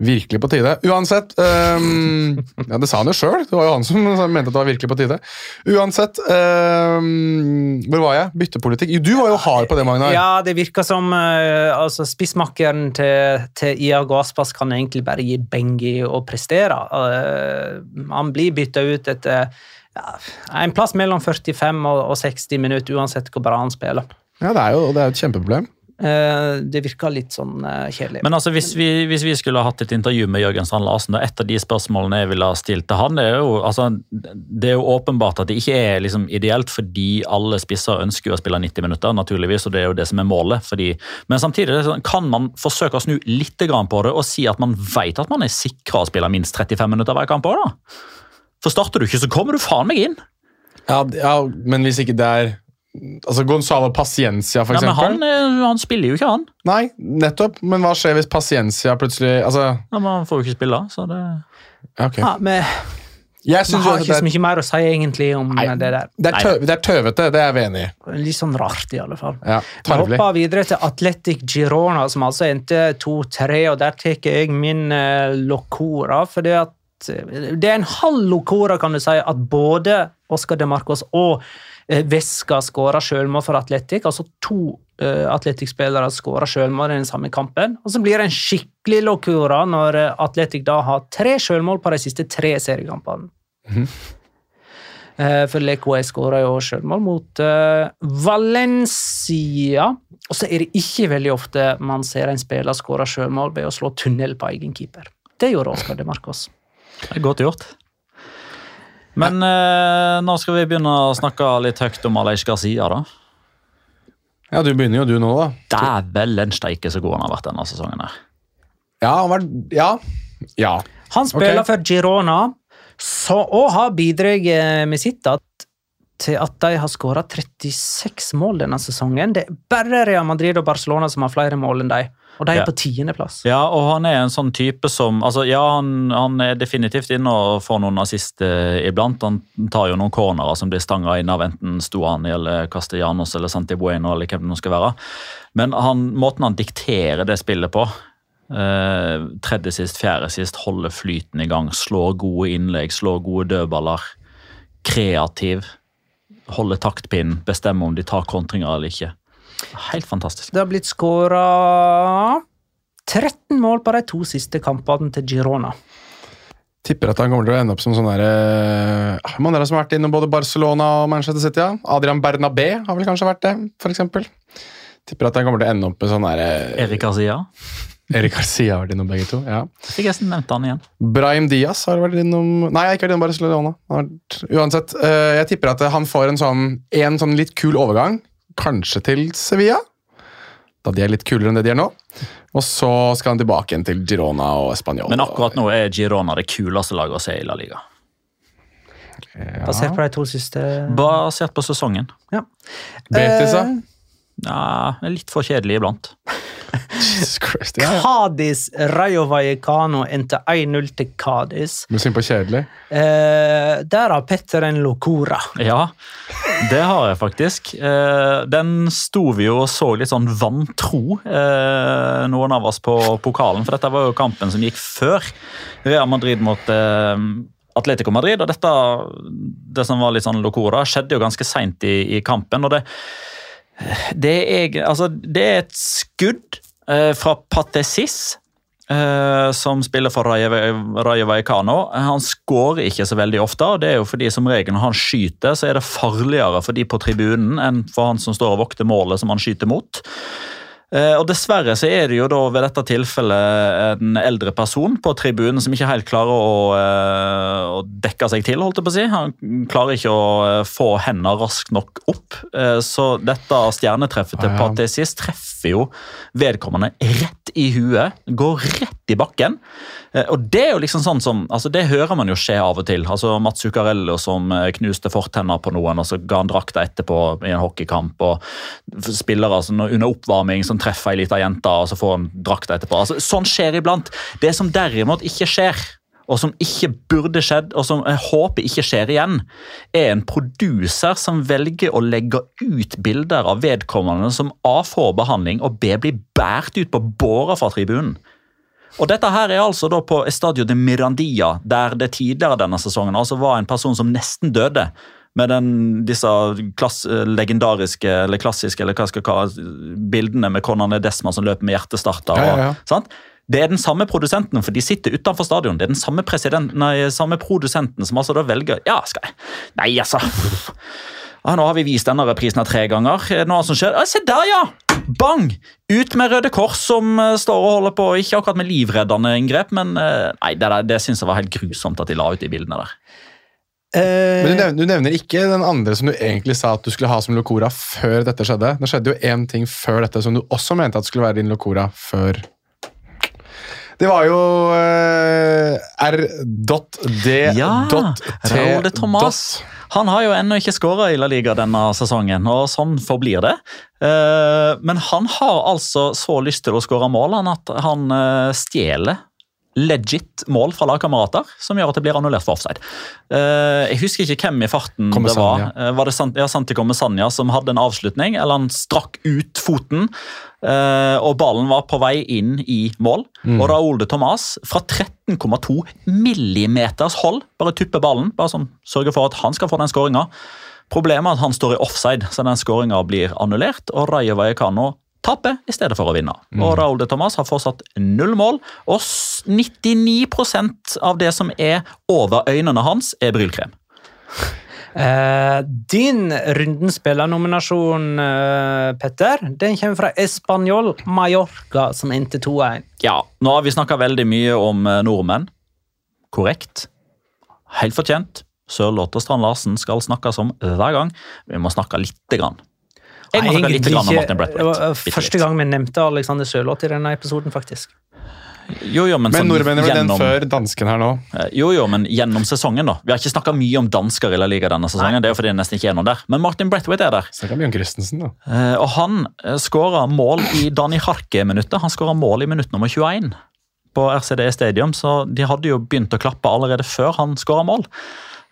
Virkelig på tide. Uansett um, Ja, det sa han jo sjøl. Det var jo han som mente at det var virkelig på tide. Uansett um, Hvor var jeg? Byttepolitikk. Du var jo hard på det, Magnar. Ja, det virker som uh, altså, spissmakkeren til, til Iago Aspas kan egentlig bare gi Bengi og prestere. Uh, han blir bytta ut etter ja, en plass mellom 45 og, og 60 minutter, uansett hvor bra han spiller. Ja, det er jo det er et kjempeproblem. Eh, det virker litt sånn eh, kjedelig. Men altså, hvis vi, hvis vi skulle ha hatt et intervju med Jørgen Strand Larsen, da, et av de spørsmålene jeg ville ha stilt til han, det er jo, altså, det er jo åpenbart at det ikke er liksom ideelt, fordi alle spisser ønsker jo å spille 90 minutter, naturligvis, og det er jo det som er målet. Fordi, men samtidig sånn, kan man forsøke å snu litt på det og si at man vet at man er sikra å spille minst 35 minutter hver kamp òg, da? For starter du ikke, så kommer du faen meg inn. Ja, ja, men hvis ikke det er Altså Gonzalo Paciencia, for Nei, men han, er- han spiller jo ikke, han. Nei, nettopp. Men hva skjer hvis Paciencia plutselig Altså, Ja, men Han får jo ikke spille, så det ja, ok. ja, men, Jeg vi synes har ikke det så mye mer å si egentlig om Nei. det der. det, er tøv, det er tøvete, det er vi enig i. Litt sånn rart, i alle fall. Ja, Vi hopper videre til Atletic Girona, som altså endte 2-3, og der tar jeg min uh, Locora. For at, eh, det er en halv Locora, kan du si, at både Oscar de Marcos og eh, Vesca skåra sjølmål for Atletic. Altså to uh, Atletic-spillere skåra sjølmål i den samme kampen. Og så blir det en skikkelig lokura når eh, Atletic da har tre sjølmål på de siste tre seriekampene. Eh, For Lecoe skåra jo sjølmål mot eh, Valencia. Og så er det ikke veldig ofte man ser en spiller skåre sjølmål ved å slå tunnel på egen keeper. Det gjorde Oscar de Marcos. Godt gjort. Men eh, nå skal vi begynne å snakke litt høyt om Aleish Gazia, da. Ja, du begynner jo du nå, da. Dæven steike så god han har vært denne sesongen. her. Ja, han var Ja. Ja. Han spiller okay. for Girona så, og har bidratt med sitt at til at de har skåra 36 mål denne sesongen. Det er bare Real Madrid og Barcelona som har flere mål enn de, og de er Ja. på tiendeplass. Ja, og han er en sånn type som altså Ja, han, han er definitivt inne og får noen assist eh, iblant. Han tar jo noen cornerer som blir stanga inn av enten Stuani eller Castellanos eller Santi Bueno eller hvem det nå skal være. Men han, måten han dikterer det spillet på eh, Tredje sist, fjerde sist, holder flyten i gang, slår gode innlegg, slår gode dødballer. Kreativ. Holder taktpinnen, bestemmer om de tar kontringer eller ikke. Helt fantastisk. Det har blitt skåra 13 mål på de to siste kampene til Girona. Tipper at han kommer til å ende opp som sånn derre uh, Man der som har vært innom både Barcelona og Manchester City. ja. Adrian Bernabé har vel kanskje vært det, f.eks. Tipper at han kommer til å ende opp med sånn derre Erik Garcia. Erik Garcia har vært innom begge to. ja. Fikk nesten nevnt han igjen. Brahim Diaz har vært innom Nei, ikke vært innom Barcelona. Han har vært, uansett, eh, jeg tipper at han får en sånn, en sånn litt kul overgang. Kanskje til Sevilla, da de er litt kulere enn det de er nå. Og så skal han tilbake igjen til Girona og Spanjol. Men akkurat nå er Girona det kuleste laget å se i La Liga. Basert på de to siste Basert på sesongen. ja. Betis, da? Eh, Ja, litt for kjedelig iblant. Jesus Christ. Ja, ja. Cádiz Rayo Vallecano endte 1-0 til Cádiz. Men synd på kjedelig. Eh, der har Petter en locora. Ja, det har jeg faktisk. Eh, Den sto vi jo og så litt sånn vantro, eh, noen av oss på pokalen. For dette var jo kampen som gikk før Real Madrid mot eh, Atletico Madrid. Og dette, det som var litt sånn locora, skjedde jo ganske seint i, i kampen. og det det er, altså, det er et skudd fra Patesis, som spiller for Rayo Vallecano. Han skårer ikke så veldig ofte, og det er jo fordi som regel når han skyter, så er det farligere for de på tribunen enn for han som står og vokter målet som han skyter mot. Eh, og Dessverre så er det jo da ved dette tilfellet en eldre person på tribunen som ikke helt klarer å, eh, å dekke seg til. holdt jeg på å si. Han klarer ikke å eh, få hendene raskt nok opp. Så dette stjernetreffet til. Patesis treffer jo vedkommende rett i huet. Går rett i bakken. Og det er jo liksom sånn som, altså det hører man jo skje av og til. altså Mats Zuccarello som knuste fortenna på noen, og så ga han drakta etterpå i en hockeykamp. og Spillere altså, under oppvarming som treffer ei lita jente, og så får han drakta etterpå. altså Sånn skjer iblant. Det som derimot ikke skjer, og som ikke burde skjedd, og som jeg håper ikke skjer igjen, er en produser som velger å legge ut bilder av vedkommende som A får behandling, og B blir båret ut på båra fra tribunen. Og dette her er altså da på Estadio de Mirandia, der det tidligere denne sesongen altså var en person som nesten døde. Med den, disse klass, legendariske eller klassiske eller hva skal jeg bildene med Conan Desma som løper med hjertestarter. Ja, ja, ja. Sant? Det er den samme produsenten, for de sitter utenfor stadion. Det er den samme, nei, samme produsenten som altså da velger Ja, skal jeg Nei, altså. Ja, nå har vi vist denne reprisen her tre ganger. Er det Noe som skjer? Ja, se der, ja! Bang! Ut med Røde Kors, som uh, står og holder på. Ikke akkurat med livreddende inngrep, men uh, nei, det, det, det syns jeg var helt grusomt at de la ut de bildene der. Eh, Men du nevner, du nevner ikke den andre som du egentlig sa at du skulle ha som Locora før dette skjedde. Det skjedde jo én ting før dette som du også mente at skulle være din Locora før Det var jo uh, r.d.t. Ja, Raúl de Tomàs. Han har jo ennå ikke skåra i La Liga denne sesongen, og sånn forblir det. Eh, Men han har altså så lyst til å skåre mål han at han eh, stjeler legit mål fra lagkamerater, som gjør at det blir annullert for offside. Eh, Jeg husker ikke hvem i farten det var. Eh, Var det Sant ja, Santi Comesaña som hadde en avslutning, eller han strakk ut foten, eh, og ballen var på vei inn i mål. Og Raúl de Thomas fra 13,2 millimeters hold bare tupper ballen, bare sånn, sørger for at han skal få den skåringa. Problemet er at han står i offside, så den skåringa blir annullert, og Rayo Vallecano taper i stedet for å vinne. Og Raúl de Tomàs har fortsatt null mål, og 99% av det som er over øynene hans, er brylkrem. Eh, din rundens spillernominasjon, eh, Petter, den kommer fra Español Mallorca, som endte 2-1. Ja, nå har vi snakka veldig mye om eh, nordmenn. Korrekt. Helt fortjent. Sørloth og Strand Larsen skal snakkes om hver gang. Vi må snakke lite grann. Jeg må Nei, snakke litt om Det var eh, første gang vi nevnte Alexander Sørloth i denne episoden, faktisk. Jo, jo, men, Men sånn nordmenn er vel den før dansken her nå. Eh, Jo, jo, men gjennom sesongen, da. Vi har ikke snakka mye om dansker i La Liga denne sesongen. Det er jo fordi det nesten ikke er noen der. Men Martin Brathwaite er der. Snakk om Bjørn Christensen, da. Eh, Og han skåra mål i Dani Harke-minuttet. Han skåra mål i minutt nummer 21 på RCD Stadium, så de hadde jo begynt å klappe allerede før han skåra mål.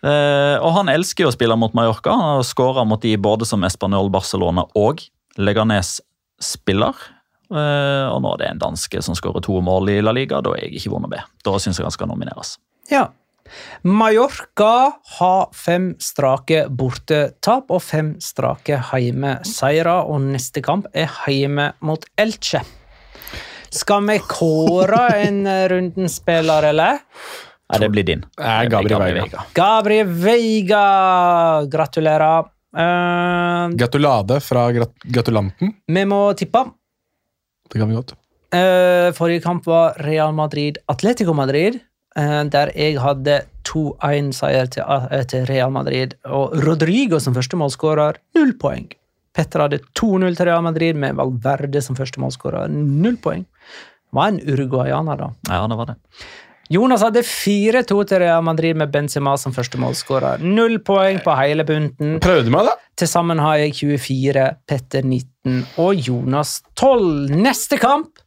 Eh, Og han elsker jo å spille mot Mallorca. Han har skåra mot de både som Espanol, Barcelona og Leganes spiller. Eh, Og nå er det en danske som skårer to mål i La Liga. Da er jeg ikke vond å be. Da syns jeg han skal nomineres. Ja. Mallorca har fem strake bortetap og fem strake heimeseiere, og neste kamp er heime mot Elche. Skal vi kåre en rundens spiller, eller? Nei, det blir din. Det Gabri, Gabri Veiga. Gabri Veiga! Gratulerer. Uh, Gratulade fra grat gratulanten. vi må tippe. Det kan vi godt. Uh, forrige kamp var Real Madrid Atletico Madrid, eh, der jeg hadde 2-1-seier til, eh, til Real Madrid. Og Rodrigo som førstemålsskårer, null poeng. Petter hadde 2-0 til Real Madrid med Valverde som førstemålsskårer. null poeng. Var en uruguayaner, da. Ja, det var det. Jonas hadde 4-2 til Real Madrid med Benzema som første målskårer. Null poeng på hele bunten. Prøvde meg, da. Til sammen har jeg 24, Petter 19 og Jonas 12. Neste kamp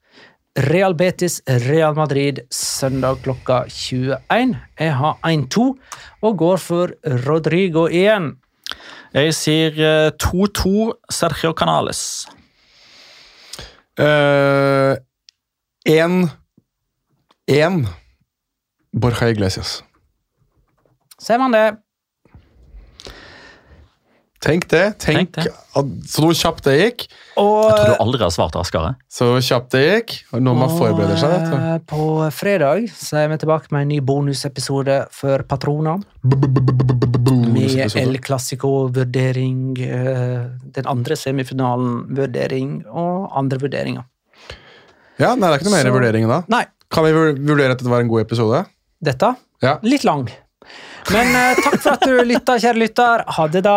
Real Betis, Real Madrid, søndag klokka 21. Jeg har 1-2 og går for Rodrigo igjen. Jeg sier eh, 2-2 Sergio Canales. Uh, en En Borja Iglesias. Ser man det? Tenk det. Tenk, Tenk det. At, så kjapt det gikk. Og, Jeg tror du aldri har svart raskere. Så kjapt det gikk. Og når man forbereder seg. Dette. eh, På fredag så er vi tilbake med en ny bonusepisode for Patrona. Med El Clásico-vurdering, eh, den andre semifinalen-vurdering og andre vurderinger. Ja, nei, Det er ikke noe mer Så- i vurderingen da. Nei, Kan vi vurdere at dette var en god episode? Dette Ja. litt lang. Men eh, takk for at du lytta, kjære lytter. Ha det, da.